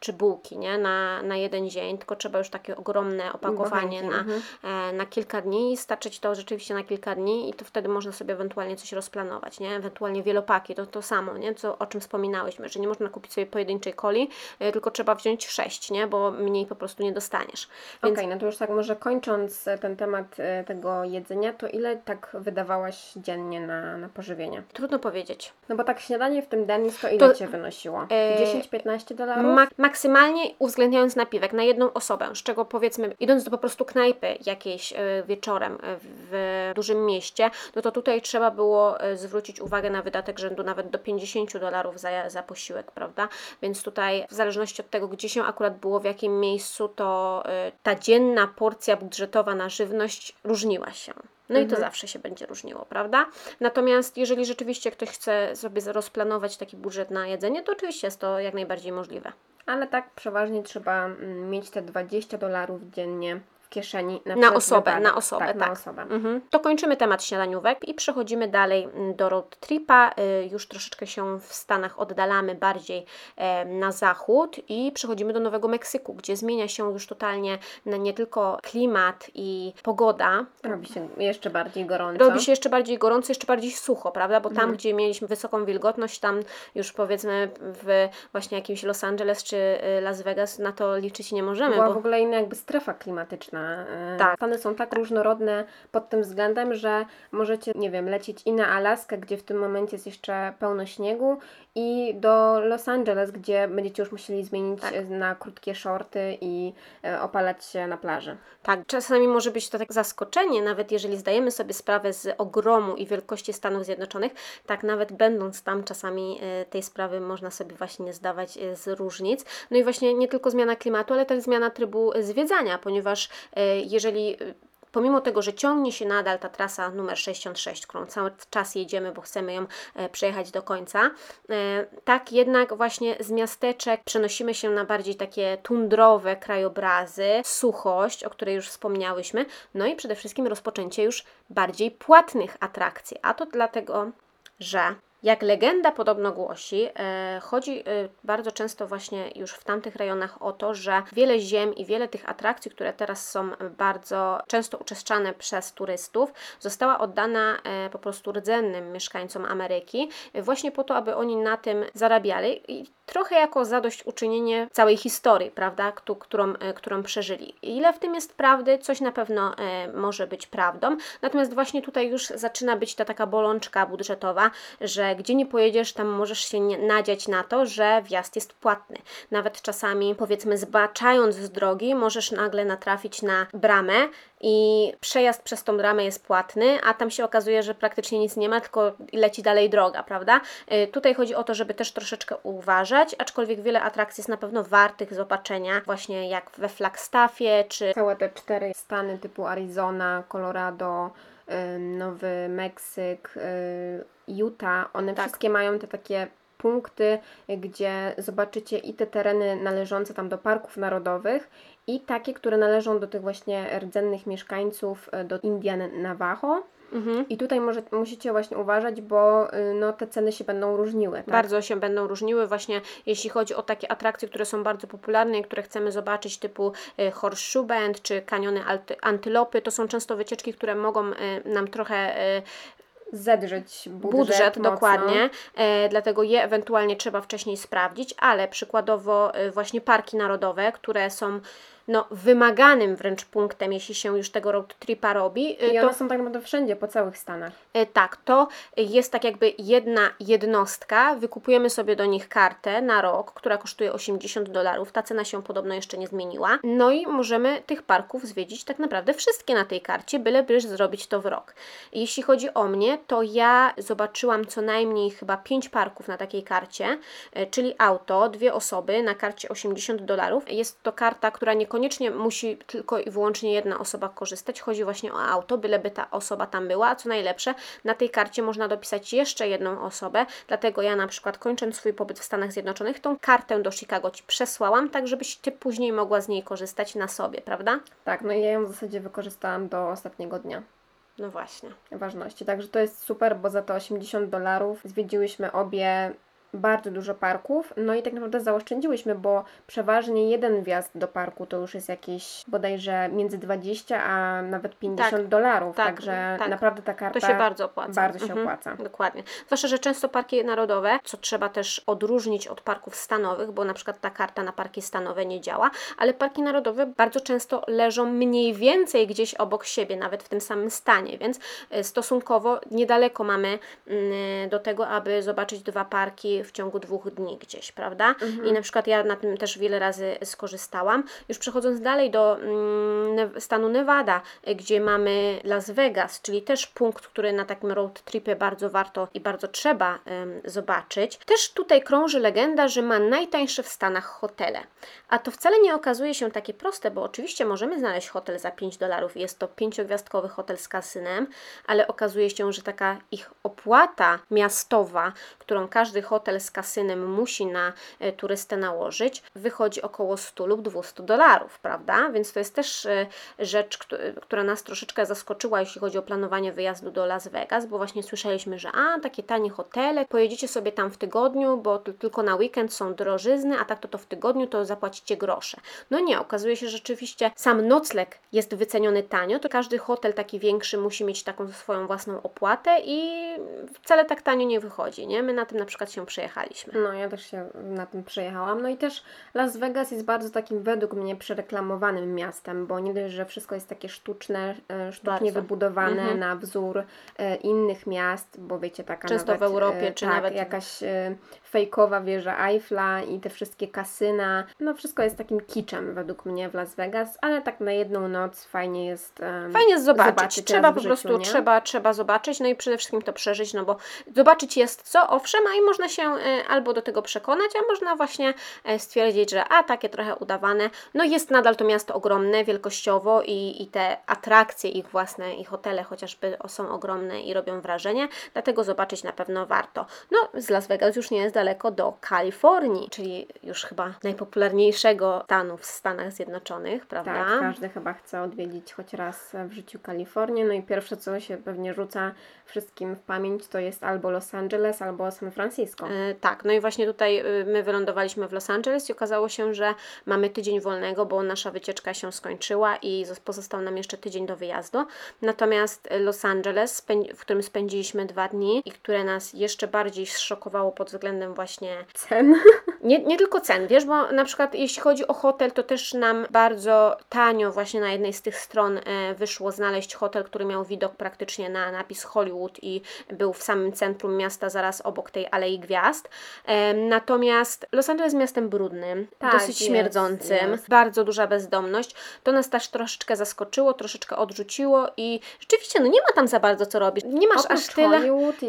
czy bułki, nie, na, na jeden dzień, tylko trzeba już takie ogromne opakowanie na, mhm. e, na kilka dni i starczy Ci to rzeczywiście na kilka dni i to wtedy można sobie ewentualnie coś rozplanować, nie, ewentualnie wielopaki, to to samo, nie, co, o czym wspominałyśmy, że nie można kupić sobie pojedynczej coli, y, tylko trzeba wziąć sześć, nie, bo mniej po prostu nie dostaniesz. Okej, Więc no to już tak może kończąc e, ten temat e, tego jedzenia, to ile tak wydawałaś dziennie na, na pożywienie? trudno powiedzieć. No bo tak śniadanie w tym Denis to ile To, Cię wynosiło? e, 10-15 dolarów? Ma- maksymalnie uwzględniając napiwek na jedną osobę, z czego powiedzmy, idąc do po prostu knajpy jakiejś e, wieczorem e, w dużym mieście, no to tutaj trzeba było e, zwrócić uwagę na wydatek rzędu nawet do 50 dolarów za, za posiłek, prawda? Więc tutaj w zależności od tego, gdzie się akurat było, w jakim miejscu, to e, ta dzienna porcja budżetowa na żywność różniła się. No i to zawsze się będzie różniło, prawda? Natomiast jeżeli rzeczywiście ktoś chce sobie rozplanować taki budżet na jedzenie, to oczywiście jest to jak najbardziej możliwe. Ale tak przeważnie trzeba mm, mieć te 20 dolarów dziennie w kieszeni na, Na osobę, wypadek. na osobę, tak. Na tak. osobę. Mhm. To kończymy temat śniadaniówek i przechodzimy dalej mm, do road tripa. Y, Już troszeczkę się w Stanach oddalamy bardziej e, na zachód i przechodzimy do Nowego Meksyku, gdzie zmienia się już totalnie na nie tylko klimat i pogoda. Robi się jeszcze bardziej gorąco. Robi się jeszcze bardziej gorąco, jeszcze bardziej sucho, prawda? Bo tam, gdzie mieliśmy wysoką wilgotność, tam już powiedzmy w właśnie jakimś Los Angeles czy y, Las Vegas na to liczyć nie możemy, Była bo w ogóle inna jakby strefa klimatyczna. E, Tak. Stany są tak różnorodne pod tym względem, że możecie, nie wiem, lecieć i na Alaskę, gdzie w tym momencie jest jeszcze pełno śniegu i do Los Angeles, gdzie będziecie już musieli zmienić Tak. e, na krótkie shorty i e, opalać się na plaży. Tak, czasami może być to tak zaskoczenie, nawet jeżeli zdajemy sobie sprawę z ogromu i wielkości Stanów Zjednoczonych, tak nawet będąc tam czasami tej sprawy można sobie właśnie nie zdawać z różnic. No i właśnie nie tylko zmiana klimatu, ale też zmiana trybu zwiedzania, ponieważ jeżeli e, pomimo tego, że ciągnie się nadal ta trasa numer 66, którą cały czas jedziemy, bo chcemy ją e, przejechać do końca, e, tak jednak właśnie z miasteczek przenosimy się na bardziej takie tundrowe krajobrazy, suchość, o której już wspomniałyśmy, no i przede wszystkim rozpoczęcie już bardziej płatnych atrakcji, a to dlatego, że jak legenda podobno głosi, e, chodzi e, bardzo często właśnie już w tamtych rejonach o to, że wiele ziem i wiele tych atrakcji, które teraz są bardzo często uczeszczane przez turystów, została oddana e, po prostu rdzennym mieszkańcom Ameryki, właśnie po to, aby oni na tym zarabiali i trochę jako zadośćuczynienie całej historii, prawda, któ- którą, którą przeżyli. Ile w tym jest prawdy? Coś na pewno może być prawdą, natomiast właśnie tutaj już zaczyna być ta taka bolączka budżetowa, że gdzie nie pojedziesz, tam możesz się nadziać na to, że wjazd jest płatny. Nawet czasami, powiedzmy, zbaczając z drogi, możesz nagle natrafić na bramę i przejazd przez tą bramę jest płatny, a tam się okazuje, że praktycznie nic nie ma, tylko leci dalej droga, prawda? Y, Tutaj chodzi o to, żeby też troszeczkę uważać, aczkolwiek wiele atrakcji jest na pewno wartych zobaczenia, właśnie jak we Flagstaffie, czy Całe te cztery stany typu Arizona, Colorado, Nowy Meksyk, y, Utah, one Tak. wszystkie mają te takie punkty, gdzie zobaczycie i te tereny należące tam do parków narodowych i takie, które należą do tych właśnie rdzennych mieszkańców, y, do Indian Navajo. Mhm. I tutaj może, musicie właśnie uważać, bo y, no, te ceny się będą różniły. Tak? Bardzo się będą różniły właśnie jeśli chodzi o takie atrakcje, które są bardzo popularne i które chcemy zobaczyć typu y, Horseshoe Bend czy kaniony Antylopy. To są często wycieczki, które mogą y, nam trochę Zedrzeć budżet, budżet, dokładnie, e, dlatego je ewentualnie trzeba wcześniej sprawdzić, ale przykładowo e, właśnie parki narodowe, które są no, wymaganym wręcz punktem, jeśli się już tego road tripa robi, e, I to one są tak naprawdę wszędzie, po całych Stanach. E, Tak, to jest tak jakby jedna jednostka. Wykupujemy sobie do nich kartę na rok, która kosztuje 80 dolarów. Ta cena się podobno jeszcze nie zmieniła. No i możemy tych parków zwiedzić tak naprawdę wszystkie na tej karcie, byleby zrobić to w rok. Jeśli chodzi o mnie, to ja zobaczyłam co najmniej chyba 5 parków na takiej karcie, e, czyli auto, dwie osoby na karcie 80 dolarów. Jest to karta, która niekoniecznie musi tylko i wyłącznie jedna osoba korzystać. Chodzi właśnie o auto, byleby ta osoba tam była, a co najlepsze, na tej karcie można dopisać jeszcze jedną osobę, dlatego ja na przykład kończąc swój pobyt w Stanach Zjednoczonych, tą kartę do Chicago Ci przesłałam, tak żebyś Ty później mogła z niej korzystać na sobie, prawda? Tak, no i ja ją w zasadzie wykorzystałam do ostatniego dnia No właśnie. ważności. Także to jest super, bo za to 80 dolarów zwiedziłyśmy obie bardzo dużo parków, no i tak naprawdę zaoszczędziłyśmy, bo przeważnie jeden wjazd do parku to już jest jakieś bodajże między 20 a nawet 50 Tak, dolarów, tak, także tak. naprawdę ta karta To się bardzo opłaca. bardzo się Mhm, opłaca. Dokładnie. Zwłaszcza, że często parki narodowe, co trzeba też odróżnić od parków stanowych, bo na przykład ta karta na parki stanowe nie działa, ale parki narodowe bardzo często leżą mniej więcej gdzieś obok siebie, nawet w tym samym stanie, więc e, stosunkowo niedaleko mamy mm, do tego, aby zobaczyć dwa parki w ciągu dwóch dni gdzieś, prawda? I na przykład ja na tym też wiele razy skorzystałam. Już przechodząc dalej do mm, stanu Nevada, gdzie mamy Las Vegas, czyli też punkt, który na takim road tripie bardzo warto i bardzo trzeba em, zobaczyć. Też tutaj krąży legenda, że ma najtańsze w Stanach hotele. A to wcale nie okazuje się takie proste, bo oczywiście możemy znaleźć hotel za 5 dolarów jest to pięciogwiazdkowy hotel z kasynem, ale okazuje się, że taka ich opłata miastowa, którą każdy hotel z kasynem musi na e, turystę nałożyć, wychodzi około 100 lub 200 dolarów, prawda? Więc to jest też e, rzecz, któ- która nas troszeczkę zaskoczyła, jeśli chodzi o planowanie wyjazdu do Las Vegas, bo właśnie słyszeliśmy, że a, takie tanie hotele, pojedziecie sobie tam w tygodniu, bo tylko na weekend są drożyzny, a tak to, to w tygodniu to zapłacicie grosze. No nie, okazuje się, że rzeczywiście sam nocleg jest wyceniony tanio, to każdy hotel taki większy musi mieć taką swoją własną opłatę i wcale tak tanio nie wychodzi, nie? My na tym na przykład się przejechaliśmy. No, ja też się na tym przejechałam. No i też Las Vegas jest bardzo takim według mnie przereklamowanym miastem, bo nie dość, że wszystko jest takie sztuczne, e, sztucznie Bardzo. wybudowane Mhm. na wzór e, innych miast, bo wiecie, taka Często nawet, w Europie, e, czy tak, nawet- jakaś fejkowa wieża Eiffla i te wszystkie kasyna. No wszystko jest takim kiczem według mnie w Las Vegas, ale tak na jedną noc fajnie jest em, Fajnie jest zobaczyć. zobaczyć trzeba po prostu nie? trzeba, trzeba zobaczyć, no i przede wszystkim to przeżyć, no bo zobaczyć jest co, owszem, a i można się e, albo do tego przekonać, a można właśnie e, stwierdzić, że a takie trochę udawane. No jest nadal to miasto ogromne wielkościowo i, i te atrakcje ich własne i hotele chociażby są ogromne i robią wrażenie, dlatego zobaczyć na pewno warto. No z Las Vegas już nie jest daleko do Kalifornii, czyli już chyba najpopularniejszego stanu w Stanach Zjednoczonych, prawda? Tak, każdy chyba chce odwiedzić choć raz w życiu Kalifornię. No i pierwsze, co się pewnie rzuca wszystkim w pamięć, to jest albo Los Angeles, albo San Francisco. E, tak, no i właśnie tutaj y, my wylądowaliśmy w Los Angeles i okazało się, że mamy tydzień wolnego, bo nasza wycieczka się skończyła i zos- pozostał nam jeszcze tydzień do wyjazdu. Natomiast y, Los Angeles, w którym spędziliśmy dwa dni i które nas jeszcze bardziej zszokowało pod względem właśnie Cen. nie, nie tylko cen, wiesz, bo na przykład jeśli chodzi o hotel, to też nam bardzo tanio właśnie na jednej z tych stron e, wyszło znaleźć hotel, który miał widok praktycznie na napis Hollywood i był w samym centrum miasta, zaraz obok tej Alei Gwiazd. Natomiast Los Angeles jest miastem brudnym, Tak, dosyć jest, śmierdzącym, jest. bardzo duża bezdomność. To nas też troszeczkę zaskoczyło, troszeczkę odrzuciło i rzeczywiście, no nie ma tam za bardzo co robić. Nie masz Oprócz aż tyle...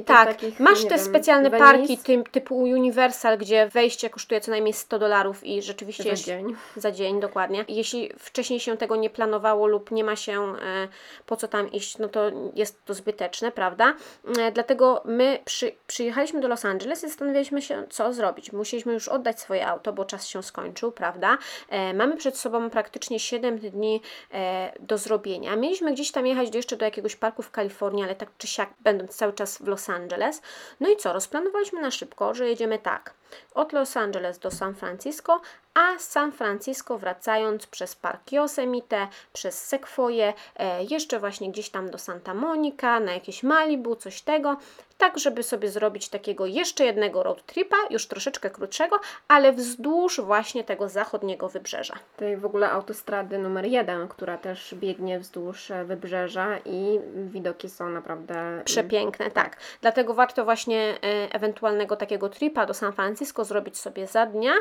Tak, takich, masz te wiem, specjalne Venice parki tym, typu Universal, gdzie wejście kosztuje co najmniej 100 dolarów i rzeczywiście za jest- dzień. za dzień, dokładnie. Jeśli wcześniej się tego nie planowało lub nie ma się e, po co tam iść, no to jest to zbyteczne, prawda? E, dlatego my przy, przyjechaliśmy do Los Angeles i zastanawialiśmy się, co zrobić. Musieliśmy już oddać swoje auto, bo czas się skończył, prawda? E, mamy przed sobą praktycznie 7 dni e, do zrobienia. Mieliśmy gdzieś tam jechać jeszcze do jakiegoś parku w Kalifornii, ale tak czy siak, będąc cały czas w Los Angeles. No i co? Rozplanowaliśmy na szybko, że jedziemy tak. Od Los Angeles do San Francisco, a z San Francisco wracając przez Park Yosemite, przez Sequoia, e, jeszcze właśnie gdzieś tam do Santa Monica, na jakieś Malibu, coś tego, tak żeby sobie zrobić takiego jeszcze jednego road tripa, już troszeczkę krótszego, ale wzdłuż właśnie tego zachodniego wybrzeża. Tej w ogóle autostrady numer jeden, która też biegnie wzdłuż e, wybrzeża i widoki są naprawdę mm, Przepiękne, tak. Dlatego warto właśnie e, ewentualnego takiego tripa do San Francisco zrobić sobie za dnia.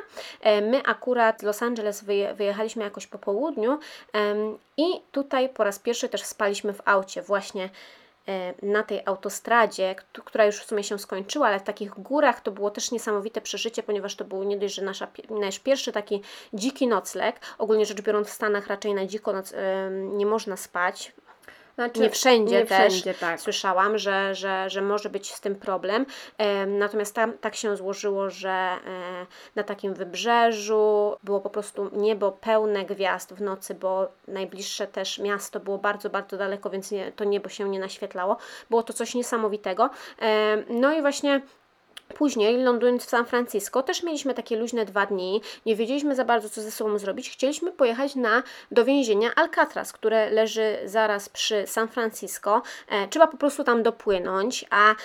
My akurat z Los Angeles wyje, wyjechaliśmy jakoś po południu i tutaj po raz pierwszy też spaliśmy w aucie właśnie na tej autostradzie, kt- która już w sumie się skończyła, ale w takich górach to było też niesamowite przeżycie, ponieważ to był nie dość, że nasza, nasz pierwszy taki dziki nocleg. Ogólnie rzecz biorąc w Stanach raczej na dziko noc, nie można spać, Znaczy, nie wszędzie nie też wszędzie, tak. słyszałam, że, że, że może być z tym problem. Em, Natomiast tam tak się złożyło, że e, na takim wybrzeżu było po prostu niebo pełne gwiazd w nocy, bo najbliższe też miasto było bardzo, bardzo daleko, więc nie, to niebo się nie naświetlało. Było to coś niesamowitego. No i właśnie Później, lądując w San Francisco, też mieliśmy takie luźne dwa dni. Nie wiedzieliśmy za bardzo, co ze sobą zrobić. Chcieliśmy pojechać na, do więzienia Alcatraz, które leży zaraz przy San Francisco. E, trzeba po prostu tam dopłynąć, a e,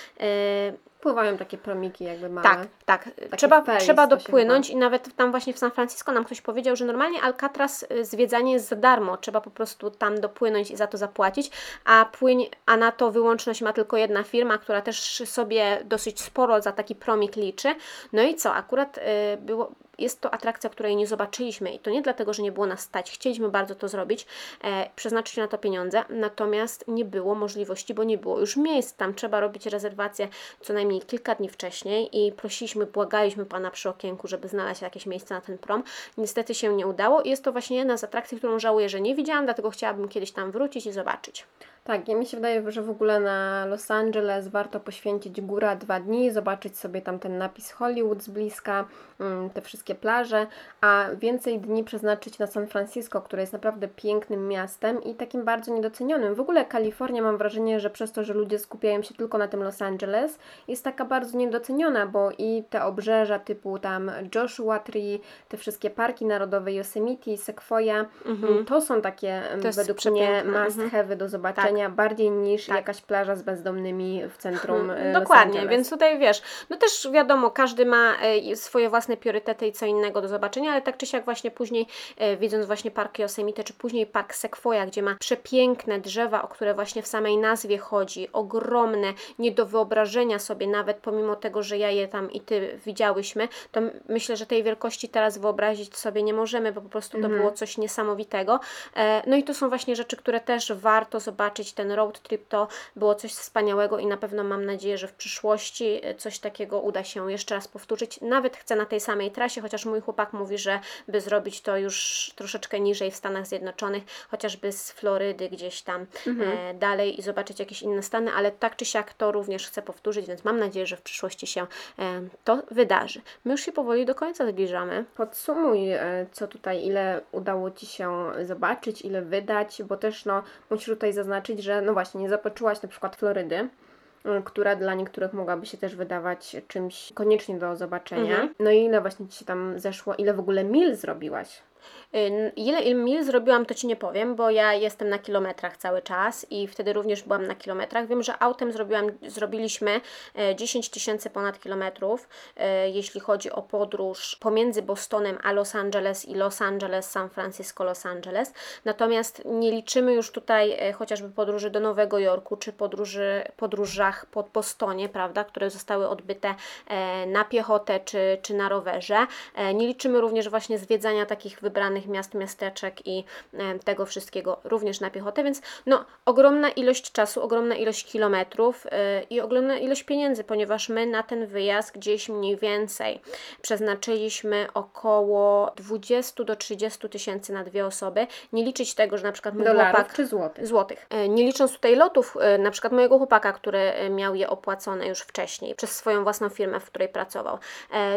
Pływają takie promiki jakby małe. tak, tak. Trzeba, trzeba dopłynąć i nawet tam właśnie w San Francisco nam ktoś powiedział, że normalnie Alcatraz y, zwiedzanie jest za darmo. Trzeba po prostu tam dopłynąć i za to zapłacić, a, płyń, a na to wyłączność ma tylko jedna firma, która też sobie dosyć sporo za taki promik liczy. No i co, akurat y, było, jest to atrakcja, której nie zobaczyliśmy i to nie dlatego, że nie było nas stać. Chcieliśmy bardzo to zrobić, e, przeznaczyć na to pieniądze, natomiast nie było możliwości, bo nie było już miejsc. Tam trzeba robić rezerwację co najmniej kilka dni wcześniej i prosiliśmy, błagaliśmy Pana przy okienku, żeby znaleźć jakieś miejsce na ten prom. Niestety się nie udało i jest to właśnie jedna z atrakcji, którą żałuję, że nie widziałam, dlatego chciałabym kiedyś tam wrócić i zobaczyć. Tak, i mi się wydaje, że w ogóle na Los Angeles warto poświęcić góra dwa dni, zobaczyć sobie tam ten napis Hollywood z bliska, mm, te wszystkie plaże, a więcej dni przeznaczyć na San Francisco, które jest naprawdę pięknym miastem i takim bardzo niedocenionym. W ogóle Kalifornia mam wrażenie, że przez to, że ludzie skupiają się tylko na tym Los Angeles, jest taka bardzo niedoceniona, bo i te obrzeża typu tam Joshua Tree, te wszystkie parki narodowe, Yosemite, Sequoia, mm, to są takie Mhm. To według mnie must mhm. have'y do zobaczenia, bardziej niż Tak. jakaś plaża z bezdomnymi w centrum Mm, Dokładnie, Angeles. więc tutaj wiesz, no też wiadomo, każdy ma e, swoje własne priorytety i co innego do zobaczenia, ale tak czy siak właśnie później, e, widząc właśnie park Yosemite, czy później park Sequoia, gdzie ma przepiękne drzewa, o które właśnie w samej nazwie chodzi, ogromne, nie do wyobrażenia sobie nawet, pomimo tego, że ja je tam i Ty widziałyśmy, to myślę, że tej wielkości teraz wyobrazić sobie nie możemy, bo po prostu to było coś niesamowitego. E, No i to są właśnie rzeczy, które też warto zobaczyć zobaczyć ten road trip, to było coś wspaniałego i na pewno mam nadzieję, że w przyszłości e, coś takiego uda się jeszcze raz powtórzyć. Nawet chcę na tej samej trasie, chociaż mój chłopak mówi, że by zrobić to już troszeczkę niżej w Stanach Zjednoczonych, chociażby z Florydy gdzieś tam e, dalej i zobaczyć jakieś inne stany, ale tak czy siak to również chcę powtórzyć, więc mam nadzieję, że w przyszłości się e, to wydarzy. My już się powoli do końca zbliżamy. Podsumuj, co tutaj, ile udało Ci się zobaczyć, ile wydać, bo też no, musisz tutaj zaznaczyć, że no właśnie, nie zobaczyłaś na przykład Florydy, e, która dla niektórych mogłaby się też wydawać czymś koniecznie do zobaczenia. Mhm. No i ile właśnie Ci się tam zeszło, ile w ogóle mil zrobiłaś? Ile il mil zrobiłam, to Ci nie powiem, bo ja jestem na kilometrach cały czas i wtedy również byłam na kilometrach. Wiem, że autem zrobiłam, zrobiliśmy e, 10 tysięcy ponad kilometrów, e, jeśli chodzi o podróż pomiędzy Bostonem a Los Angeles i Los Angeles, San Francisco, Los Angeles. Natomiast nie liczymy już tutaj e, chociażby podróży do Nowego Jorku, czy podróży, podróżach pod Bostonie, prawda, które zostały odbyte e, na piechotę, czy, czy na rowerze. E, Nie liczymy również właśnie zwiedzania takich wybranych miast, miasteczek i e, tego wszystkiego również na piechotę, więc no, ogromna ilość czasu, ogromna ilość kilometrów e, i ogromna ilość pieniędzy, ponieważ my na ten wyjazd gdzieś mniej więcej przeznaczyliśmy około 20 do 30 tysięcy na dwie osoby. Nie liczyć tego, że na przykład mój Dolarów chłopak czy złotych? złotych. E, Nie licząc tutaj lotów, na przykład mojego chłopaka, który miał je opłacone już wcześniej przez swoją własną firmę, w której pracował.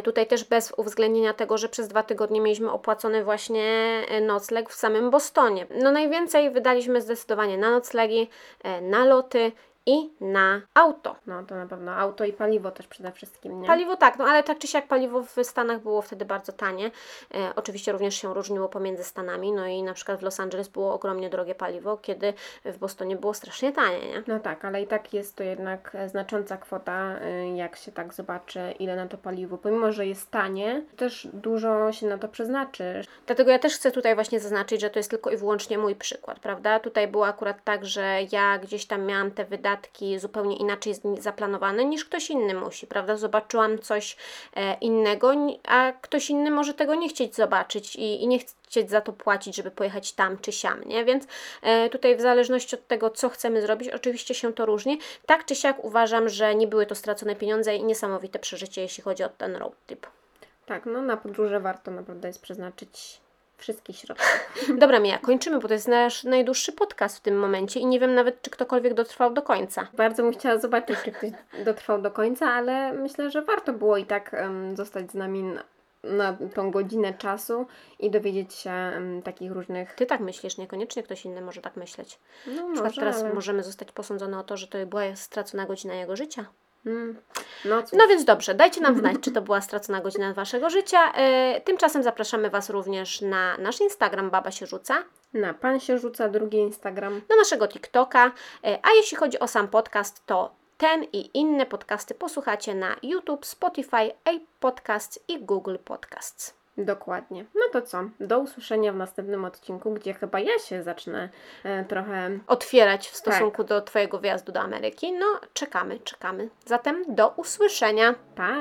Tutaj też bez uwzględnienia tego, że przez dwa tygodnie mieliśmy opłacony właśnie e, nocleg w samym Bostonie. No najwięcej wydaliśmy zdecydowanie na noclegi, e, na loty i na auto. No to na pewno auto i paliwo też przede wszystkim, nie? Paliwo tak, no ale tak czy siak paliwo w Stanach było wtedy bardzo tanie. E, oczywiście również się różniło pomiędzy Stanami, no i na przykład w Los Angeles było ogromnie drogie paliwo, kiedy w Bostonie było strasznie tanie, nie? No tak, ale i tak jest to jednak e, znacząca kwota, y, jak się tak zobaczy, ile na to paliwo, pomimo, że jest tanie, też dużo się na to przeznaczy. Dlatego ja też chcę tutaj właśnie zaznaczyć, że to jest tylko i wyłącznie mój przykład, prawda? Tutaj było akurat tak, że ja gdzieś tam miałam te wydatki zupełnie inaczej zaplanowane niż ktoś inny musi, prawda? Zobaczyłam coś e, innego, a ktoś inny może tego nie chcieć zobaczyć i, i nie chcieć za to płacić, żeby pojechać tam czy siam, nie? Więc e, tutaj w zależności od tego, co chcemy zrobić, oczywiście się to różni. Tak czy siak uważam, że nie były to stracone pieniądze i niesamowite przeżycie, jeśli chodzi o ten road trip. Tak, no na podróże warto naprawdę jest przeznaczyć wszystkie środki. Dobra, Mija, kończymy, bo to jest nasz najdłuższy podcast w tym momencie i nie wiem nawet, czy ktokolwiek dotrwał do końca. Bardzo bym chciała zobaczyć, czy ktoś dotrwał do końca, ale myślę, że warto było i tak em, zostać z nami na, na tą godzinę czasu i dowiedzieć się em, takich różnych. Ty tak myślisz, niekoniecznie ktoś inny może tak myśleć. No Na przykład może, teraz ale... możemy zostać posądzone o to, że to była stracona godzina jego życia. Mm, no. No więc dobrze, dajcie nam znać, czy to była stracona godzina waszego życia. E, tymczasem zapraszamy Was również na nasz Instagram Baba się rzuca, Na pan się rzuca drugi Instagram. na naszego TikToka, e, a jeśli chodzi o sam podcast, to ten i inne podcasty posłuchacie na YouTube, Spotify, Apple Podcasts i Google Podcasts. Dokładnie. No to co? Do usłyszenia w następnym odcinku, gdzie chyba ja się zacznę e, trochę. Otwierać w stosunku do Twojego wyjazdu do Ameryki. No, czekamy, czekamy. Zatem do usłyszenia. Pa!